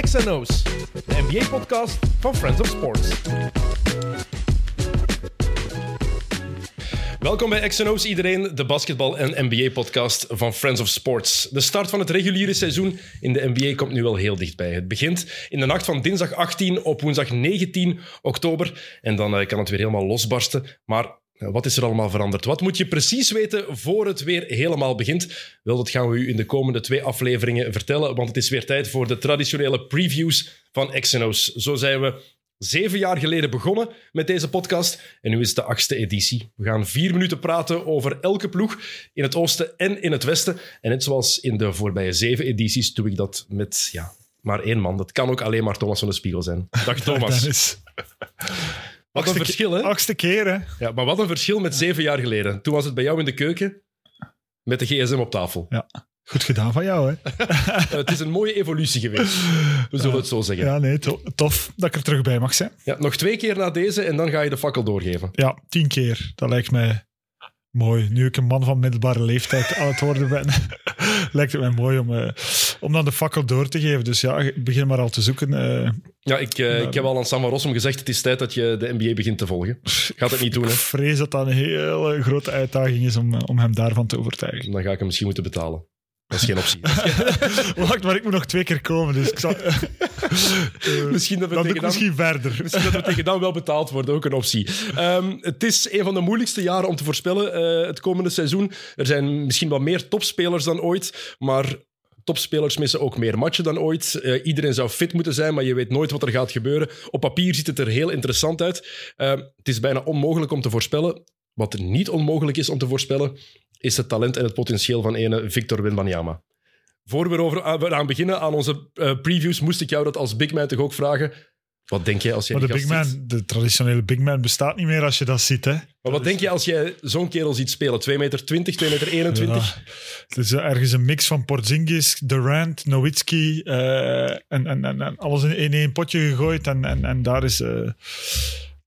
XNO's, de NBA-podcast van Friends of Sports. Welkom bij XNO's iedereen, de basketbal- en NBA-podcast van Friends of Sports. De start van het reguliere seizoen in de NBA komt nu wel heel dichtbij. Het begint in de nacht van dinsdag 18 op woensdag 19 oktober en dan eh, kan het weer helemaal losbarsten. Maar wat is er allemaal veranderd? Wat moet je precies weten voor het weer helemaal begint? Wel, dat gaan we u in de komende twee afleveringen vertellen, want het is weer tijd voor de traditionele previews van XNO's. Zo zijn we zeven jaar geleden begonnen met deze podcast en nu is het de achtste editie. We gaan vier minuten praten over elke ploeg in het oosten en in het westen. En net zoals in de voorbije zeven edities doe ik dat met ja, maar één man. Dat kan ook alleen maar Thomas van de Spiegel zijn. Dag Thomas. Wat een verschil, hè? Achtste keer, hè? Ja, maar wat een verschil met zeven jaar geleden. Toen was het bij jou in de keuken met de gsm op tafel. Ja. Goed gedaan van jou, hè? Eh, het is een mooie evolutie geweest. We zullen het zo zeggen. Ja. Ja, nee, to- tof dat ik er terug bij mag zijn. nog twee keer na deze en dan ga je de fakkel doorgeven. Ja, tien keer. Dat lijkt mij mooi. Nu ik een man van middelbare leeftijd aan het worden ben, lijkt het mij mooi om, eh, om dan de fakkel door te geven. Dus ja, begin maar al te zoeken. eh. Ja, ik, eh, ik heb al aan Sam van Rossum gezegd, het is tijd dat je de NBA begint te volgen. Gaat het niet doen, ik hè? vrees dat dat een hele grote uitdaging is om, eh, om hem daarvan te overtuigen. Dan ga ik hem misschien moeten betalen. Dat is geen optie. Wacht, maar ik moet nog twee keer komen, dus ik zal... misschien dat we dan tegen ik dan... misschien verder. Misschien dat we tegen dan wel betaald worden, ook een optie. Ehm, het is een van de moeilijkste jaren om te voorspellen het komende seizoen. Er zijn misschien wat meer topspelers dan ooit, maar topspelers missen ook meer matchen dan ooit. Eh, iedereen zou fit moeten zijn, maar je weet nooit wat er gaat gebeuren. Op papier ziet het er heel interessant uit. Ehm, het is bijna onmogelijk om te voorspellen. Wat niet onmogelijk is om te voorspellen, is het talent en het potentieel van ene Victor Wembanyama. Voor we aan beginnen aan onze eh, previews, moest ik jou dat als big man toch ook vragen. Wat denk jij als jij Maar de big man, ziet? de traditionele big man bestaat niet meer als je dat ziet, hè? Maar wat denk je als jij zo'n kerel ziet spelen? 2 meter 20, 2 meter 21? Ja. Het is ergens een mix van Porzingis, Durant, Nowitzki eh, en, en, en, en alles in, in één potje gegooid. En, en, en daar, is, eh,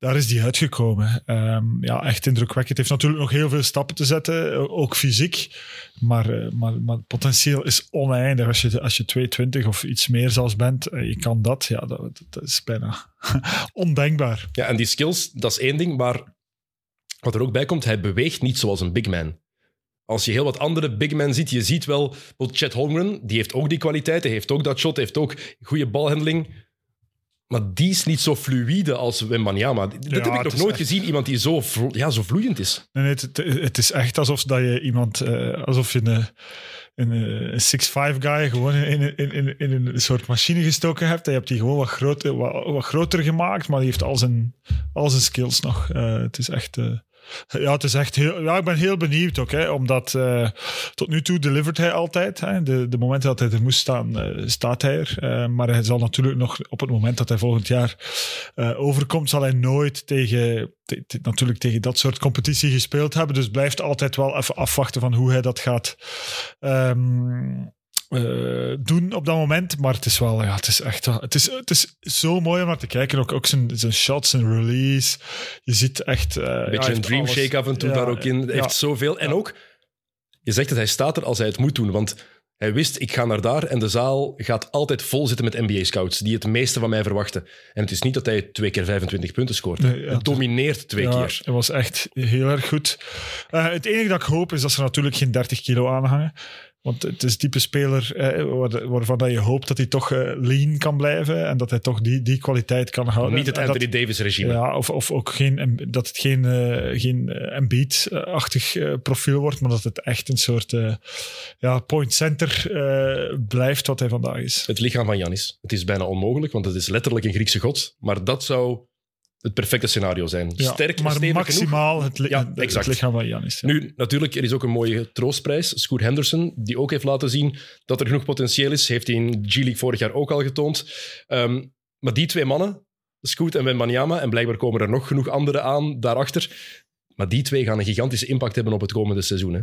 daar is die uitgekomen. Ehm, ja, echt indrukwekkend. Het heeft natuurlijk nog heel veel stappen te zetten, eh, ook fysiek. Maar, eh, maar, maar het potentieel is oneindig. Als je, als je 220 of iets meer zelfs bent, eh, je kan dat. Ja, dat, is bijna ondenkbaar. Ja, en die skills, dat is één ding, maar wat er ook bij komt, hij beweegt niet zoals een big man. Als je heel wat andere big men ziet, je ziet wel, Chet Holmgren, die heeft ook die kwaliteiten, heeft ook dat shot, heeft ook goede balhandeling. Maar die is niet zo fluïde als Wembanyama. Dat heb ik nog nooit echt- gezien, iemand die zo, ja, zo vloeiend is. Nee, nee, het, het, het is echt alsof dat je iemand, eh, alsof je een, een, een 6'5 guy gewoon in, in, in, in een soort machine gestoken hebt. En je hebt die gewoon wat, groter, wat, wat groter gemaakt, maar die heeft al zijn, al zijn skills nog. Eh, het is echt. eh, ja, het is echt heel. Ja, ik ben heel benieuwd ook, hè, omdat eh, tot nu toe delivert hij altijd. Hè. De, de momenten dat hij er moest staan, eh, staat hij er. Eh, maar hij zal natuurlijk nog op het moment dat hij volgend jaar overkomt, zal hij nooit tegen, te- te- natuurlijk tegen dat soort competitie gespeeld hebben. Dus blijft altijd wel even afwachten van hoe hij dat gaat ehm, eh, doen op dat moment. Maar het is wel, ja, het is echt wel, het is, het is zo mooi om naar te kijken. Ook, ook zijn, zijn shots, zijn release. Je ziet echt... eh, ja, Een beetje een heeft dream shake af en toe Ja, daar ook in. Hij ja. heeft zoveel. En Ja. ook, je zegt dat hij staat er als hij het moet doen. Want hij wist, ik ga naar daar en de zaal gaat altijd vol zitten met NBA-scouts die het meeste van mij verwachten. En het is niet dat hij twee keer 25 punten scoort. Nee, ja, hij domineert twee ja, keer. Het was echt heel erg goed. Eh, het enige dat ik hoop is dat ze natuurlijk geen 30 kilo aanhangen. Want het is type speler eh, waar- waarvan dat je hoopt dat hij toch eh, lean kan blijven. En dat hij toch die, die kwaliteit kan houden. Niet het En dat- Anthony Davis-regime. Ja, of, of ook geen, dat het geen, eh, geen eh, Embiid-achtig profiel wordt, maar dat het echt een soort ja, point center blijft wat hij vandaag is. Het lichaam van Janis. Het is bijna onmogelijk, want het is letterlijk een Griekse god. Maar dat zou het perfecte scenario zijn. Ja, Sterk maar maximaal het, li- Ja, het, exact. het lichaam van Janis. ja. Nu, natuurlijk, er is ook een mooie troostprijs. Scoot Henderson, die ook heeft laten zien dat er genoeg potentieel is. Heeft hij in G-League vorig jaar ook al getoond. Ehm, maar die twee mannen, Scoot en Wembanyama, en blijkbaar komen er nog genoeg anderen aan daarachter. Maar die twee gaan een gigantische impact hebben op het komende seizoen. Hè.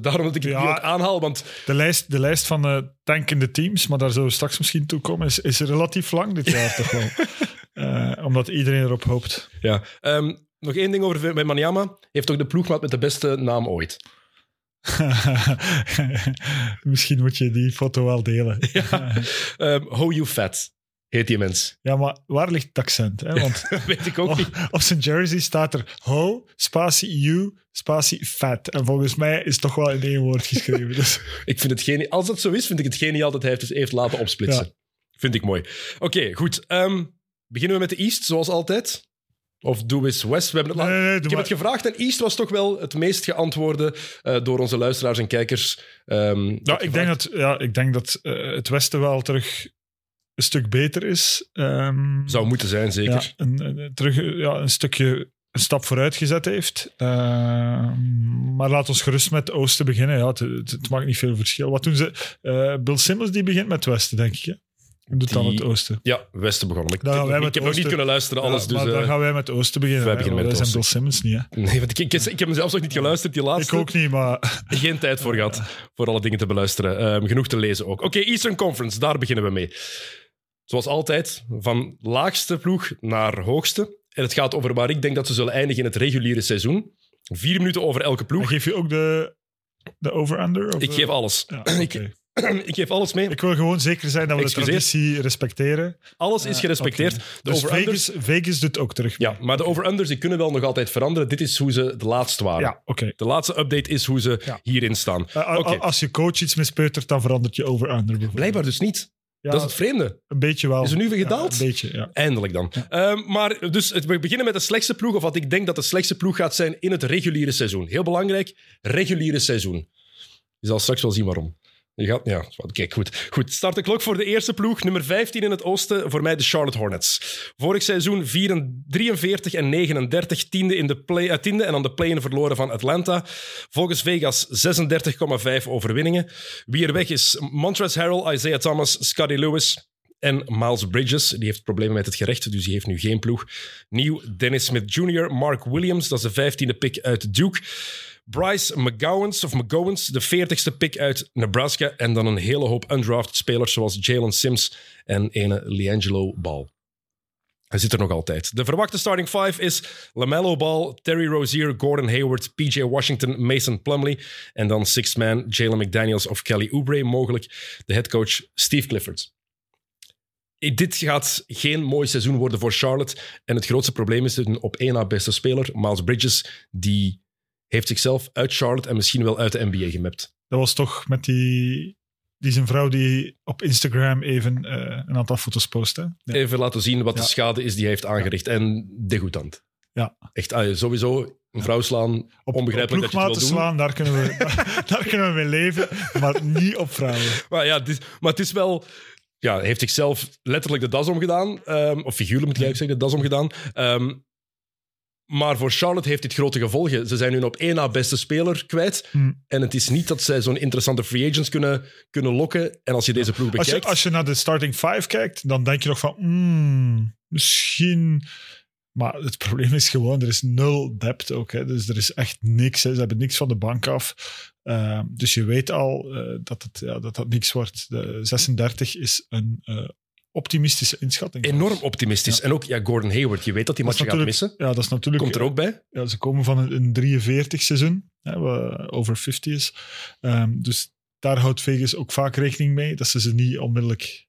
Daarom dat ik het Ja. nu ook aanhaal, want De lijst, de lijst van eh, tankende teams, maar daar zullen we straks misschien toe komen, is, is relatief lang dit jaar toch wel. Eh, omdat iedereen erop hoopt. ja. Ehm, nog één ding over Wembanyama. Heeft toch de ploegmaat met de beste naam ooit. Misschien moet je die foto wel delen. Um, Ho You Fat heet die mens. Ja, maar waar ligt het accent? Hè? Want Weet ik ook niet. op, op zijn jersey staat er ho, spatie you, spatie fat. En volgens mij is het toch wel in één woord geschreven. Dus Ik vind het geni- Als dat zo is, vind ik het geniaal dat hij het dus heeft laten opsplitsen. Vind ik mooi. Oké, goed. Ehm, beginnen we met de East, zoals altijd? Of we eens West? We hebben het Nee, la- nee, nee, ik heb maar. het gevraagd en East was toch wel het meest geantwoorde eh, door onze luisteraars en kijkers. Ehm, ja, ik denk dat, ja, ik denk dat eh, het Westen wel terug een stuk beter is. Ehm, Zou moeten zijn, zeker. ja, een, een- terug ja, een stukje een stap vooruit gezet heeft. Ehm, maar laat ons gerust met het Oosten beginnen. Ja, het, het, het maakt niet veel verschil. Wat doen ze? Eh, Bill Simmons die begint met het Westen, denk ik. Hè? Doet dan het Oosten. Ja, Westen begonnen. Ik, Dan ik met heb nog niet Oosten. kunnen luisteren, alles. Ja, dus, maar dan eh, gaan wij met het Oosten beginnen. wij beginnen met zijn Bill Simmons niet. Hè? nee, want ik, ik, ik heb hem zelfs nog niet geluisterd, die laatste. Ik ook niet, maar Geen tijd voor gehad voor alle dingen te beluisteren. Ehm, genoeg te lezen ook. Oké, Eastern Conference, daar beginnen we mee. Zoals altijd, van laagste ploeg naar hoogste. En het gaat over waar ik denk dat ze zullen eindigen in het reguliere seizoen. Vier minuten over elke dan ploeg. geef je ook de, de over-under? Ik geef alles. Ja, Ik-. Ik geef alles mee. Ik wil gewoon zeker zijn dat we Excuseer. de traditie respecteren. Alles is Eh, gerespecteerd. De Dus over-unders... Vegas, Vegas doet ook terug. Ja, maar de over-unders die kunnen wel nog altijd veranderen. Dit is hoe ze de laatste waren. Ja, oké. De laatste update is hoe ze Ja. hierin staan. Eh, Oké. Als je coach iets mispeutert, dan verandert je over-under. Blijkbaar dus niet. Ja, Dat is het vreemde. een beetje wel. Is er nu weer gedaald? Ja, een beetje, ja. Eindelijk dan. Ehm, maar dus we beginnen met de slechtste ploeg, of wat ik denk dat de slechtste ploeg gaat zijn in het reguliere seizoen. Heel belangrijk, reguliere seizoen. Je zal straks wel zien waarom. Ja, kijk, goed. Goed, start de klok voor de eerste ploeg. Nummer 15 in het oosten, voor mij de Charlotte Hornets. Vorig seizoen 4 43 en 39, tiende, in de play, eh, tiende en dan de play-in verloren van Atlanta. Volgens Vegas 36,5 overwinningen. Wie er weg is, Montrezl Harrell, Isaiah Thomas, Scotty Lewis... En Miles Bridges, die heeft problemen met het gerecht, dus die heeft nu geen ploeg. Nieuw, Dennis Smith Jr., Mark Williams, dat is de vijftiende pick uit Duke. Bryce McGowens, of McGowens, de veertigste pick uit Nebraska. En dan een hele hoop undrafted spelers, zoals Jalen Sims en ene Leangelo Ball. Hij zit er nog altijd. De verwachte starting five is LaMelo Ball, Terry Rozier, Gordon Hayward, PJ Washington, Mason Plumlee. En dan sixth man Jalen McDaniels of Kelly Oubre mogelijk. De headcoach Steve Clifford. Eh, Dit gaat geen mooi seizoen worden voor Charlotte. En het grootste probleem is een op één na beste speler, Miles Bridges, die heeft zichzelf uit Charlotte en misschien wel uit de NBA gemapt. Dat was toch met die... Die zijn vrouw die op Instagram even eh, een aantal foto's postte. Ja. Even laten zien wat de Ja. schade is die hij heeft aangericht. En degoutant. Ja. Echt, ah, sowieso een vrouw slaan, Op, onbegrijpelijk op dat je het wil doen. slaan, daar kunnen, we, daar, daar kunnen we mee leven. Maar niet op vrouwen. Maar ja, het is, maar het is wel... Ja, heeft zichzelf letterlijk de das omgedaan. ehm, of figuurlijk moet ik eigenlijk zeggen, de das omgedaan. Ehm, maar voor Charlotte heeft dit grote gevolgen. Ze zijn hun op één na beste speler kwijt. Hmm. En het is niet dat zij zo'n interessante free agents kunnen, kunnen lokken. En als je deze ploeg Als je, bekijkt... als je naar de starting five kijkt, dan denk je nog van... hmm, misschien... Maar het probleem is gewoon, er is nul depth ook. Hè. Dus er is echt niks. Hè. Ze hebben niks van de bank af. Ehm, dus je weet al eh, dat, het, ja, dat dat niks wordt. De 36 is een eh, optimistische inschatting. Enorm optimistisch. En ook ja, Gordon Hayward. Je weet dat die is match gaat missen. Ja, dat is natuurlijk... Komt er ook bij. Ja, ze komen van een, een 43 seizoen, hè, wat over 50 is. Ehm, dus daar houdt Vegas ook vaak rekening mee, dat ze ze niet onmiddellijk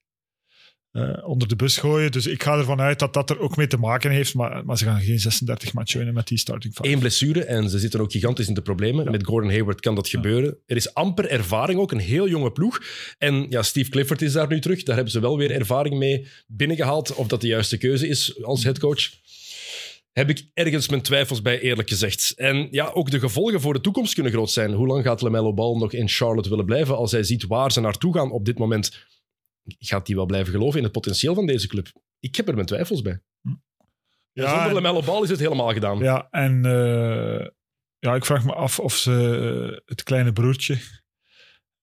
eh, onder de bus gooien. Dus ik ga ervan uit dat dat er ook mee te maken heeft, maar, maar ze gaan geen 36 matchen winnen met die starting five. Eén blessure en ze zitten ook gigantisch in de problemen. Ja. Met Gordon Hayward kan dat gebeuren. Er is amper ervaring ook, een heel jonge ploeg. En ja, Steve Clifford is daar nu terug. Daar hebben ze wel weer ervaring mee binnengehaald. Of dat de juiste keuze is als headcoach. Heb ik ergens mijn twijfels bij, eerlijk gezegd. En ja, ook de gevolgen voor de toekomst kunnen groot zijn. Hoe lang gaat LaMelo Ball nog in Charlotte willen blijven? Als hij ziet waar ze naartoe gaan op dit moment, gaat hij wel blijven geloven in het potentieel van deze club? Ik heb er mijn twijfels bij. Ja, Zonder LaMelo Ball is het helemaal gedaan. Ja, en eh, ja, ik vraag me af of ze eh, het kleine broertje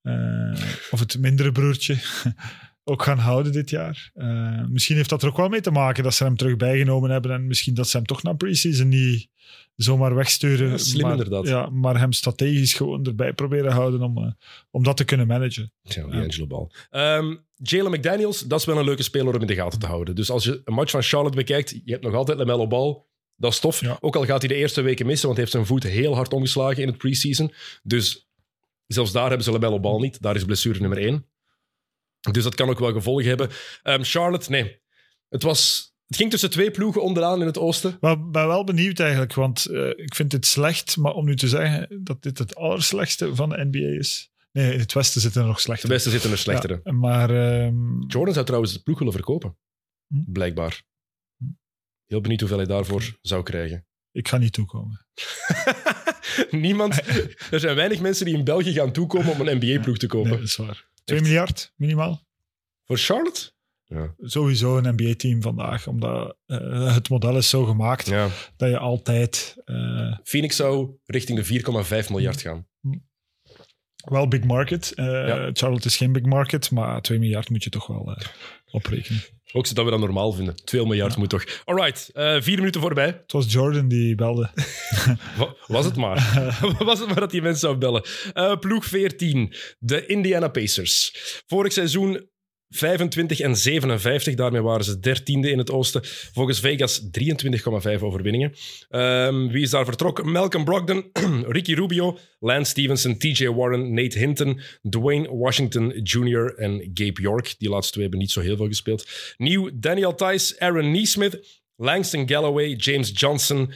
eh, of het mindere broertje ook gaan houden dit jaar. Eh, misschien heeft dat er ook wel mee te maken dat ze hem terug bijgenomen hebben en misschien dat ze hem toch na preseason niet zomaar wegsturen. Ja, slim maar, inderdaad. Ja, maar hem strategisch gewoon erbij proberen houden om, eh, om dat te kunnen managen. Ja, die Angelo Ball. Ehm, Jalen McDaniels, dat is wel een leuke speler om in de gaten te houden. Dus als je een match van Charlotte bekijkt, je hebt nog altijd LaMelo Ball. Dat is tof. Ja. Ook al gaat hij de eerste weken missen, want hij heeft zijn voet heel hard omgeslagen in het preseason. Dus Zelfs daar hebben ze LaMelo Ball niet. Daar is blessure nummer één. Dus dat kan ook wel gevolgen hebben. Ehm, Charlotte, nee. Het, was, het ging tussen twee ploegen onderaan in het oosten. Maar ik ben wel benieuwd eigenlijk, want eh, ik vind het slecht, maar om nu te zeggen dat dit het allerslechtste van de NBA is. Nee, in het westen zitten er nog De slechter. beste zitten er slechtere. Ja, maar ehm, Jordan zou trouwens de ploeg willen verkopen. Hm. Blijkbaar. Heel benieuwd hoeveel hij daarvoor zou krijgen. ik ga niet toekomen. Niemand. Er zijn weinig mensen die in België gaan toekomen om een NBA-ploeg te kopen. Nee, dat is waar. 2 miljard minimaal. Voor Charlotte? Ja. Sowieso een NBA-team vandaag, omdat eh, het model is zo gemaakt ja. dat je altijd eh, Phoenix zou richting de 4,5 miljard gaan. wel big market. eh, Ja. Charlotte is geen big market, maar 2 miljard moet je toch wel eh, oprekenen. Ook dat we dat normaal vinden. 2 miljard moet toch. Alright, eh vier minuten voorbij. Het was Jordan die belde. Wa- Was het maar. Was het maar dat die mensen zou bellen. Eh, ploeg 14, de Indiana Pacers. Vorig seizoen 25 en 57, daarmee waren ze dertiende in het oosten. Volgens Vegas 23,5 overwinningen. Ehm, wie is daar vertrokken? Malcolm Brogdon, Ricky Rubio, Lance Stevenson, TJ Warren, Nate Hinton, Dwayne Washington Jr. en Gabe York. Die laatste twee hebben niet zo heel veel gespeeld. Nieuw Daniel Tice, Aaron Neesmith, Langston Galloway, James Johnson,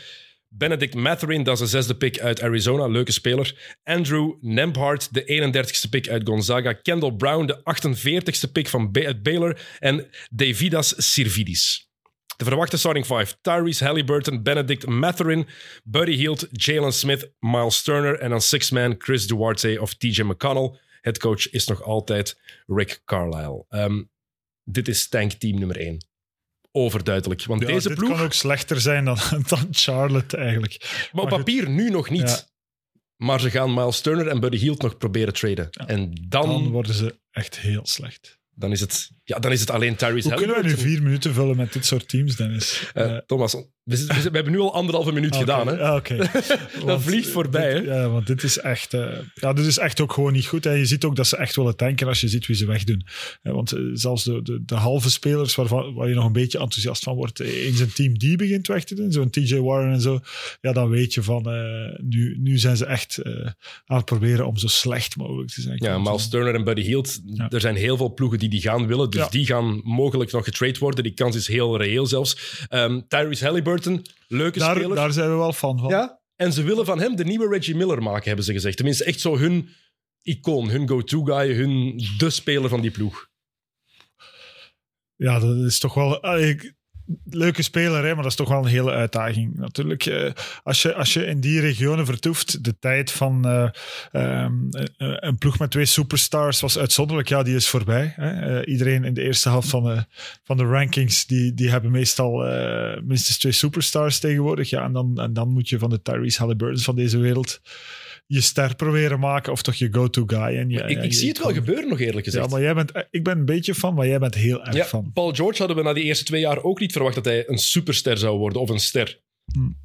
Benedict Matherin, dat is de zesde pick uit Arizona, leuke speler. Andrew Nembhard, de 31ste pick uit Gonzaga. Kendall Brown, de 48ste pick van uit Baylor. En Davidas Sirvidis. De verwachte starting five. Tyrese Halliburton, Benedict Matherin, Buddy Hield, Jalen Smith, Miles Turner en dan six-man Chris Duarte of TJ McConnell. Headcoach is nog altijd Rick Carlisle. Ehm, dit is tankteam nummer 1. Overduidelijk. Want Ja, deze dit ploeg... kan ook slechter zijn dan, dan Charlotte eigenlijk. Maar op papier nu nog niet. Ja. Maar ze gaan Miles Turner en Buddy Hield nog proberen traden. En dan, Dan dan, worden ze echt heel slecht. is, het, ja, dan is het alleen Tyrese Hoe kunnen we nu vier minuten vullen met dit soort teams, Dennis? Eh, Eh, Thomas, we, hebben nu al anderhalve minuut Ah, gedaan. Hè? Ah, oké. Want vliegt voorbij, dit- Ja, want dit is echt... eh, ja, dit is echt ook gewoon niet goed. En je ziet ook dat ze echt willen tanken als je ziet wie ze wegdoen. Eh, want eh, zelfs de, de, de halve spelers waarvan, waar je nog een beetje enthousiast van wordt, eh, in zijn team die begint weg te doen, zo'n TJ Warren en zo, ja, dan weet je van, eh, nu, nu zijn ze echt eh, aan het proberen om zo slecht mogelijk te zijn. Ja, Miles Turner en Buddy Hield, Ja. er zijn heel veel ploegen die die gaan willen. Dus Ja. die gaan mogelijk nog getrade worden. Die kans is heel reëel zelfs. Ehm, Tyrese Halliburton, leuke daar, speler. daar zijn we wel fan van. Ja, en ze willen van hem de nieuwe Reggie Miller maken, hebben ze gezegd. Tenminste, echt zo hun icoon, hun go-to-guy, hun de speler van die ploeg. Ja, dat is toch wel... ah, ik- leuke speler, hè, maar dat is toch wel een hele uitdaging. Natuurlijk, eh, als, je, als je in die regionen vertoeft, de tijd van eh, ehm, eh, een ploeg met twee superstars was uitzonderlijk. Ja, die is voorbij. Hè. Iedereen in de eerste helft van de, van de rankings, die, die hebben meestal minstens twee superstars tegenwoordig. Ja, en, dan, en dan moet je van de Tyrese Halliburton van deze wereld je ster proberen maken, of toch je go-to guy. En je, ik, ik je zie het wel gebeuren, nog eerlijk gezegd. Ja, maar jij bent, ik ben een beetje van, maar jij bent heel erg Ja, van. Paul George hadden we na die eerste twee jaar ook niet verwacht dat hij een superster zou worden of een ster. Hmm.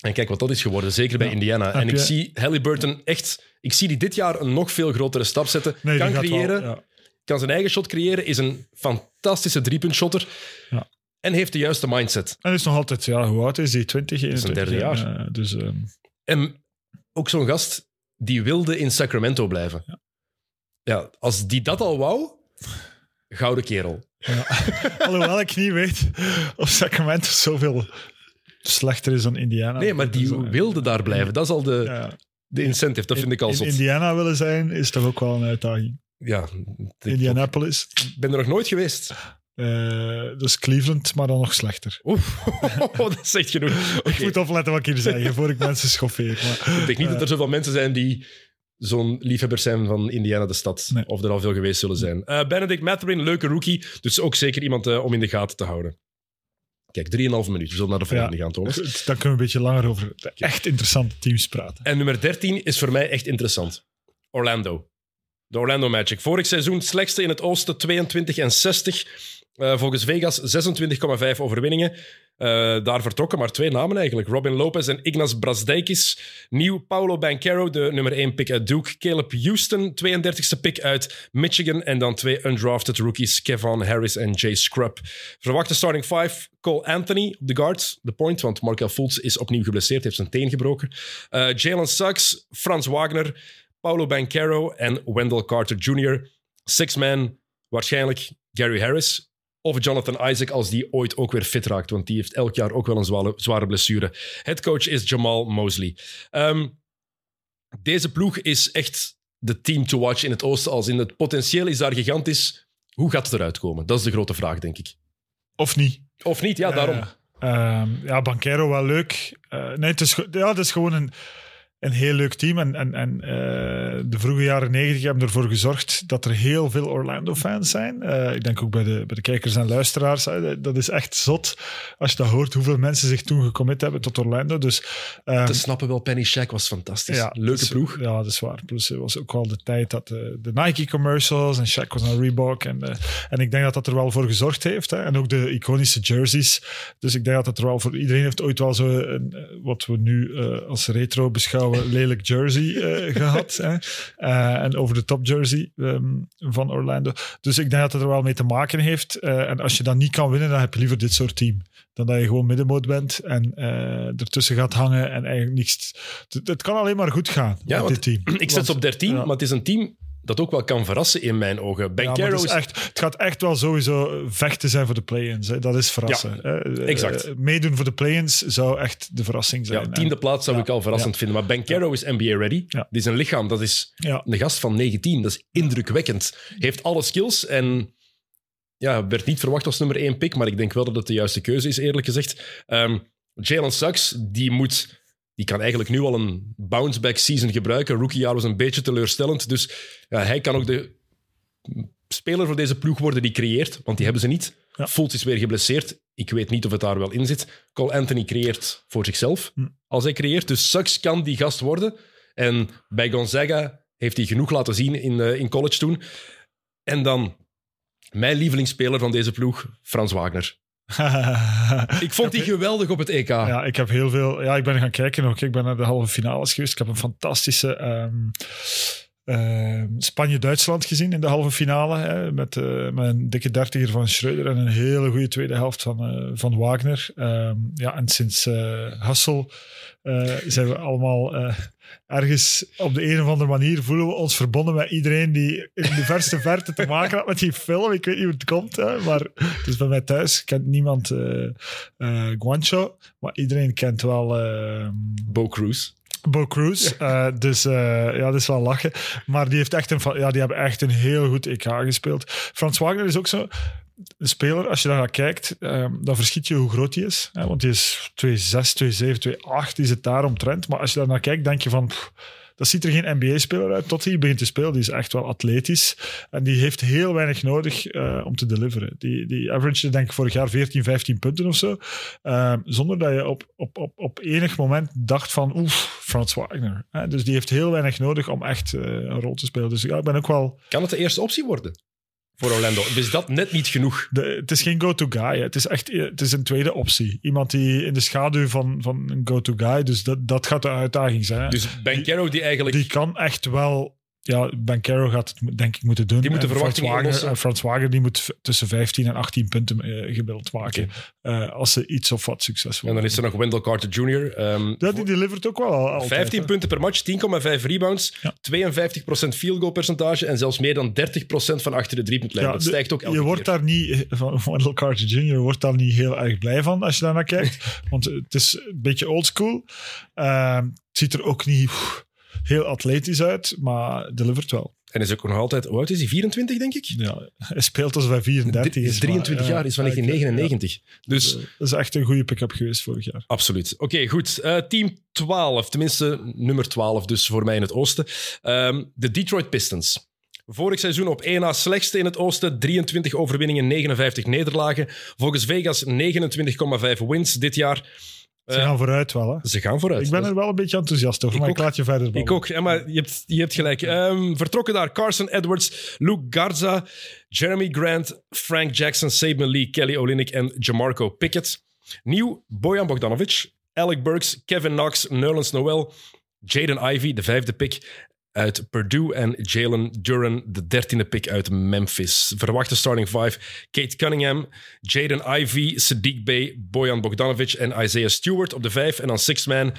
En kijk wat dat is geworden, zeker bij Ja. Indiana. En ik je- zie Halliburton echt... Ik zie die dit jaar een nog veel grotere stap zetten. Nee, kan wel, creëren, ja. kan zijn eigen shot creëren, is een fantastische driepuntshotter. Ja. En heeft de juiste mindset. En is nog altijd, ja, hoe oud is hij? 20, is een 21? derde jaar. Ja, dus ehm, En ook zo'n gast die wilde in Sacramento blijven. Ja. als die dat al wou, gouden kerel. ja. alhoewel ik niet weet of Sacramento zoveel slechter is dan Indiana. Nee, maar die wilde daar blijven. Dat is al de, ja. de incentive. Dat vind ik al in zot. Indiana willen zijn is toch ook wel een uitdaging. Ja, ik Indianapolis, ben er nog nooit geweest. Eh dus Cleveland, maar dan nog slechter. Oef, dat is echt genoeg. Ik moet opletten wat ik hier zeg, voor ik mensen schoffeer. Maar, Ik denk niet dat er zoveel mensen zijn die zo'n liefhebbers zijn van Indiana de stad. Nee. Of er al veel geweest zullen zijn. Eh, Benedict Matherin, leuke rookie. Dus ook zeker iemand eh, om in de gaten te houden. Kijk, 3,5 minuut. We zullen naar de volgende gaan, Thomas. dan kunnen we een beetje langer over echt interessante teams praten. En nummer 13 is voor mij echt interessant. Orlando. De Orlando Magic. Vorig seizoen slechtste in het oosten, 22 en 60. Eh, volgens Vegas 26,5 overwinningen. Eh, daar vertrokken maar twee namen eigenlijk. Robin Lopez en Ignas Brasdeikis. Nieuw Paulo Banquero, de nummer 1 pick uit Duke. Caleb Houston, 32e pick uit Michigan. En dan twee undrafted rookies, Kevon Harris en Jay Scrub. Verwachte starting five, Cole Anthony op de guards, de point, want Markel Fultz is opnieuw geblesseerd, heeft zijn teen gebroken. Eh, Jalen Suggs, Frans Wagner, Paulo Banquero en Wendell Carter Jr. Six-man, waarschijnlijk Gary Harris. Of Jonathan Isaac als die ooit ook weer fit raakt, want die heeft elk jaar ook wel een zware, zware blessure. Headcoach is Jamal Mosley. Ehm, deze ploeg is echt de team to watch in het oosten. Als in het potentieel is daar gigantisch. Hoe gaat het eruit komen? Dat is de grote vraag, denk ik. Of niet. Of niet, ja, daarom. Uh, ja, Banquero wel leuk. Uh, nee, het is, ja, het is gewoon een een heel leuk team. En, en, en uh, de vroege jaren negentig hebben ervoor gezorgd dat er heel veel Orlando-fans zijn. Uh, ik denk ook bij de, bij de kijkers en luisteraars. Hè. Dat is echt zot als je dat hoort, hoeveel mensen zich toen gecommit hebben tot Orlando. Dus, um, Te snappen wel, Penny Shack was fantastisch. Ja, Leuke dus, ploeg. Ja, dat is waar. Plus het was ook wel de tijd dat de, de Nike-commercials en Shack was naar Reebok. En, uh, en ik denk dat dat er wel voor gezorgd heeft. Hè. En ook de iconische jerseys. Dus ik denk dat dat er wel voor... Iedereen heeft ooit wel zo een, wat we nu als retro beschouwen lelijk jersey uh, gehad. Hè? Uh, en over de top jersey um, van Orlando. Dus ik denk dat het er wel mee te maken heeft. Uh, en als je dan niet kan winnen, dan heb je liever dit soort team. Dan dat je gewoon middenmoot bent en ertussen gaat hangen en eigenlijk niks. Het, het kan alleen maar goed gaan ja, met dit team. Ik zet op 13, ja. maar het is een team dat ook wel kan verrassen in mijn ogen. Ben ja, is echt, het gaat echt wel sowieso vechten zijn voor de play-ins. Dat is verrassen. Ja, exact. Uh, meedoen voor de play-ins zou echt de verrassing zijn. Ja, tiende plaats zou ik al verrassend vinden. Maar Ben Caro is NBA ready. Die is een lichaam, dat is een gast van 19. Dat is indrukwekkend. Heeft alle skills en ja, werd niet verwacht als nummer 1 pick, maar ik denk wel dat het de juiste keuze is, eerlijk gezegd. Um, Jalen Suggs, die moet die kan eigenlijk nu al een bounce-back season gebruiken. Rookiejaar was een beetje teleurstellend. Dus ja, hij kan ook de speler voor deze ploeg worden die creëert, want die hebben ze niet. Ja. Fultz is weer geblesseerd. Ik weet niet of het daar wel in zit. Cole Anthony creëert voor zichzelf hm. als hij creëert. Dus Suggs kan die gast worden. En bij Gonzaga heeft hij genoeg laten zien in, uh, in college toen. En dan mijn lievelingsspeler van deze ploeg, Frans Wagner. ik vond die geweldig op het EK. Ja, ik heb heel veel. Ja, ik ben gaan kijken ook. Ik ben naar de halve finales geweest. Ik heb een fantastische. Um, uh, Spanje-Duitsland gezien in de halve finale. Hè, met, uh, met een dikke dertiger van Schreuder en een hele goede tweede helft van, uh, van Wagner. Um, ja, en sinds Hassel zijn we allemaal ergens op de een of andere manier voelen we ons verbonden met iedereen die in de verste verte te maken had met die film. Ik weet niet hoe het komt, hè, maar het is bij mij thuis. Kent niemand Guancho, maar iedereen kent wel... Uh, Bo Cruz. Bo Cruz. Uh, dus uh, ja, dat is wel lachen. Maar die, heeft echt een, ja, die hebben echt een heel goed EK gespeeld. Frans Wagner is ook zo een speler, als je daar naar kijkt, um, dan verschiet je hoe groot hij is. Hè? Want hij is 2,6, 2,7, 2,8, is het daar omtrent. Maar als je daar naar kijkt, denk je van... Pff, dat ziet er geen NBA-speler uit tot hij begint te spelen. Die is echt wel atletisch. En die heeft heel weinig nodig uh, om te deliveren. Die, die average denk ik vorig jaar 14, 15 punten of zo. Uh, zonder dat je op, op, op, op enig moment dacht van oef, Frans Wagner. Dus die heeft heel weinig nodig om echt uh, een rol te spelen. Dus ik ben ook wel... Kan het de eerste optie worden? Voor Orlando. Is dat net niet genoeg? De, het is geen go-to guy. Het is echt het is een tweede optie. Iemand die in de schaduw van, van een go-to guy. Dus dat, dat gaat de uitdaging zijn. Dus Ben Caro die eigenlijk... Die kan echt wel ja, Ben Caro gaat het denk ik moeten doen. Die moet de verwachtingen Frans Wager, en Frans Wager die moet tussen 15 en 18 punten uh, gemiddeld maken. Okay. Uh, als ze iets of wat succesvol En dan is er nog Wendell Carter Jr. Um, ja, die delivert ook wel altijd. 15 hè. punten per match, 10,5 rebounds, ja. 52% field goal percentage en zelfs meer dan 30% van achter de driepuntlijn. Ja, dat stijgt ook elke Je wordt keer. daar niet, van Wendell Carter Jr. wordt daar niet heel erg blij van als je daar naar kijkt. want het is een beetje oldschool. Uh, het ziet er ook niet... heel atletisch uit, maar delivert wel. En is ook nog altijd, hoe oud is hij? 24, denk ik? Ja, hij speelt als hij 34 is. 23 maar, jaar, is van 1999. Ja. Dus, dat is echt een goede pick-up geweest vorig jaar. Absoluut. Oké, okay, goed. Uh, team 12, tenminste nummer 12 dus voor mij in het oosten. Um, de Detroit Pistons. Vorig seizoen op 1 na slechtste in het oosten. 23 overwinningen, 59 nederlagen. Volgens Vegas 29,5 wins dit jaar. Ze gaan vooruit wel, hè? Ze gaan vooruit. Ik ben er wel een beetje enthousiast over, ik maar ook, ik laat je verder ballen. Ik ook, ja, maar je hebt, je hebt gelijk. Um, vertrokken daar Carson Edwards, Luke Garza, Jeremy Grant, Frank Jackson, Saban Lee, Kelly Olynyk en Jamarco Pickett. Nieuw, Bojan Bogdanovic, Alec Burks, Kevin Knox, Nerlens Noel, Jaden Ivey, de vijfde pick uit Purdue en Jalen Duran, de dertiende pick uit Memphis. Verwachte starting five, Kate Cunningham, Jaden Ivey, Sadiq Bey, Bojan Bogdanovic en Isaiah Stewart op de vijf. En dan six man,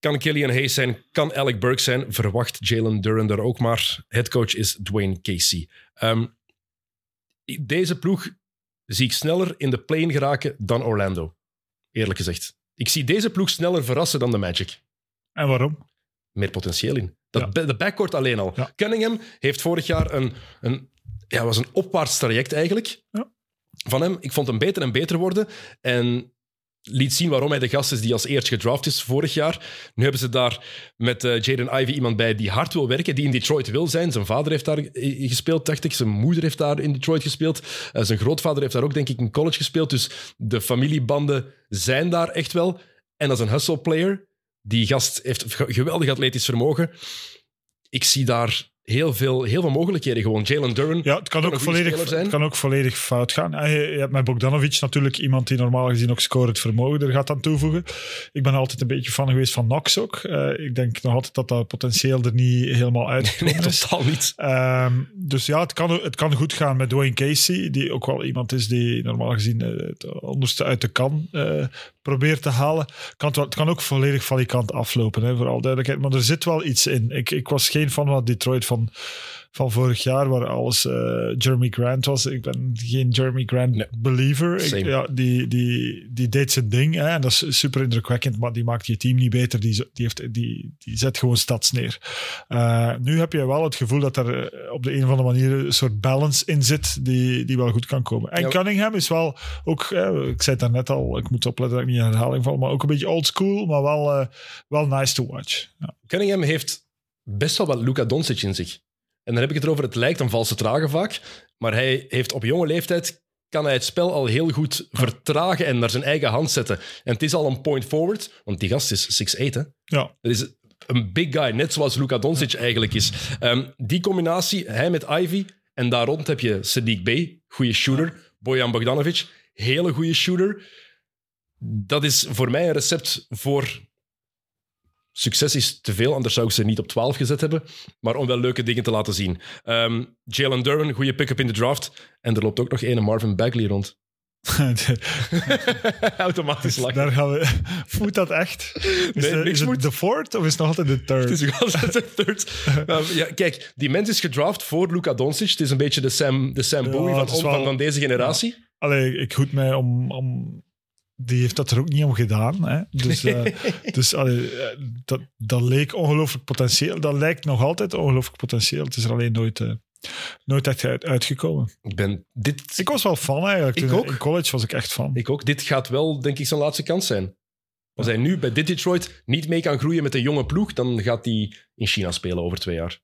Kan Killian Hayes zijn, kan Alec Burke zijn. Verwacht Jalen Duran daar ook maar. Headcoach is Dwayne Casey. Ehm, deze ploeg zie ik sneller in de plane geraken dan Orlando. Eerlijk gezegd. Ik zie deze ploeg sneller verrassen dan de Magic. En waarom? Meer potentieel in. Dat, De backcourt alleen al. Ja. Cunningham heeft vorig jaar een, een, ja, was een opwaarts traject eigenlijk. Ja. Van hem. Ik vond hem beter en beter worden. En liet zien waarom hij de gast is die als eerst gedraft is vorig jaar. Nu hebben ze daar met eh, Jaden Ivey iemand bij die hard wil werken, die in Detroit wil zijn. Zijn vader heeft daar eh, gespeeld, dacht ik. Zijn moeder heeft daar in Detroit gespeeld. Eh, zijn grootvader heeft daar ook, denk ik, in college gespeeld. Dus de familiebanden zijn daar echt wel. En als een hustle player, die gast heeft ge- geweldig atletisch vermogen. Ik zie daar heel veel, heel veel mogelijkheden gewoon. Jalen Duran, Ja, het kan, ook volledig, speler zijn. het kan ook volledig fout gaan. En Je, je hebt met Bogdanovic natuurlijk iemand die normaal gezien ook scorend vermogen er gaat aan toevoegen. Ik ben altijd een beetje fan geweest van Knox ook. Eh, ik denk nog altijd dat dat potentieel er niet helemaal nee, uitgekomen is. totaal niet. Ehm, dus ja, het kan, het kan goed gaan met Dwayne Casey, die ook wel iemand is die normaal gezien eh, het onderste uit de kan eh, probeert te halen. Kan het, wel- het kan ook volledig valikant aflopen, hè, voor alle duidelijkheid. Maar er zit wel iets in. Ik, ik was geen fan van Detroit van, van vorig jaar, waar alles eh, Jeremy Grant was. Ik ben geen Jeremy Grant Nee. believer. Ik, ja, die, die, die deed zijn ding hè, en dat is super indrukwekkend, maar die maakt je team niet beter. Die, die, heeft, die, die zet gewoon stads neer. Uh, nu heb je wel het gevoel dat er eh, op de een of andere manier een soort balance in zit die, die wel goed kan komen. En Ja. Cunningham is wel ook, eh, ik zei het daarnet al, ik moet opletten dat ik niet in herhaling val, maar ook een beetje old school, maar wel, eh, wel nice to watch. Ja. Cunningham heeft best wel wat Luka Doncic in zich. En dan heb ik het erover, het lijkt een valse trager vaak, maar hij heeft op jonge leeftijd kan hij het spel al heel goed vertragen en naar zijn eigen hand zetten. En het is al een point forward, want die gast is 6'8, hè. Ja, Dat is een big guy, net zoals Luka Doncic eigenlijk is. Ehm, die combinatie, hij met Ivy, en daar rond heb je Sadiq Bey, goede shooter. Bojan Bogdanovic, hele goede shooter. Dat is voor mij een recept voor... Succes is te veel, anders zou ik ze niet op 12 gezet hebben. Maar om wel leuke dingen te laten zien. Ehm, Jalen Duran, goede pick-up in de draft. En er loopt ook nog een Marvin Bagley rond. Automatisch lachen. daar gaan we. Moet dat echt? Is, Nee, de- niks is het de fourth of is het nog altijd de third? Het is nog altijd de third. Um, ja, kijk, die mens is gedraft voor Luka Doncic. Het is een beetje de Sam, de Sam Ja, Bowie van, van deze generatie. Allee, ik goed mij om, om. Die heeft dat er ook niet om gedaan. Hè? Dus, eh, dus allee, eh, dat, dat leek ongelooflijk potentieel. Dat lijkt nog altijd ongelooflijk potentieel. Het is er alleen nooit, eh, nooit echt uit, uitgekomen. Ik ben... Dit, Ik was wel fan eigenlijk. Ik Toen- ook. In college was ik echt fan. ik ook. Dit gaat wel, denk ik, zijn laatste kans zijn. Als hij nu bij dit Detroit niet mee kan groeien met een jonge ploeg, dan gaat hij in China spelen over twee jaar.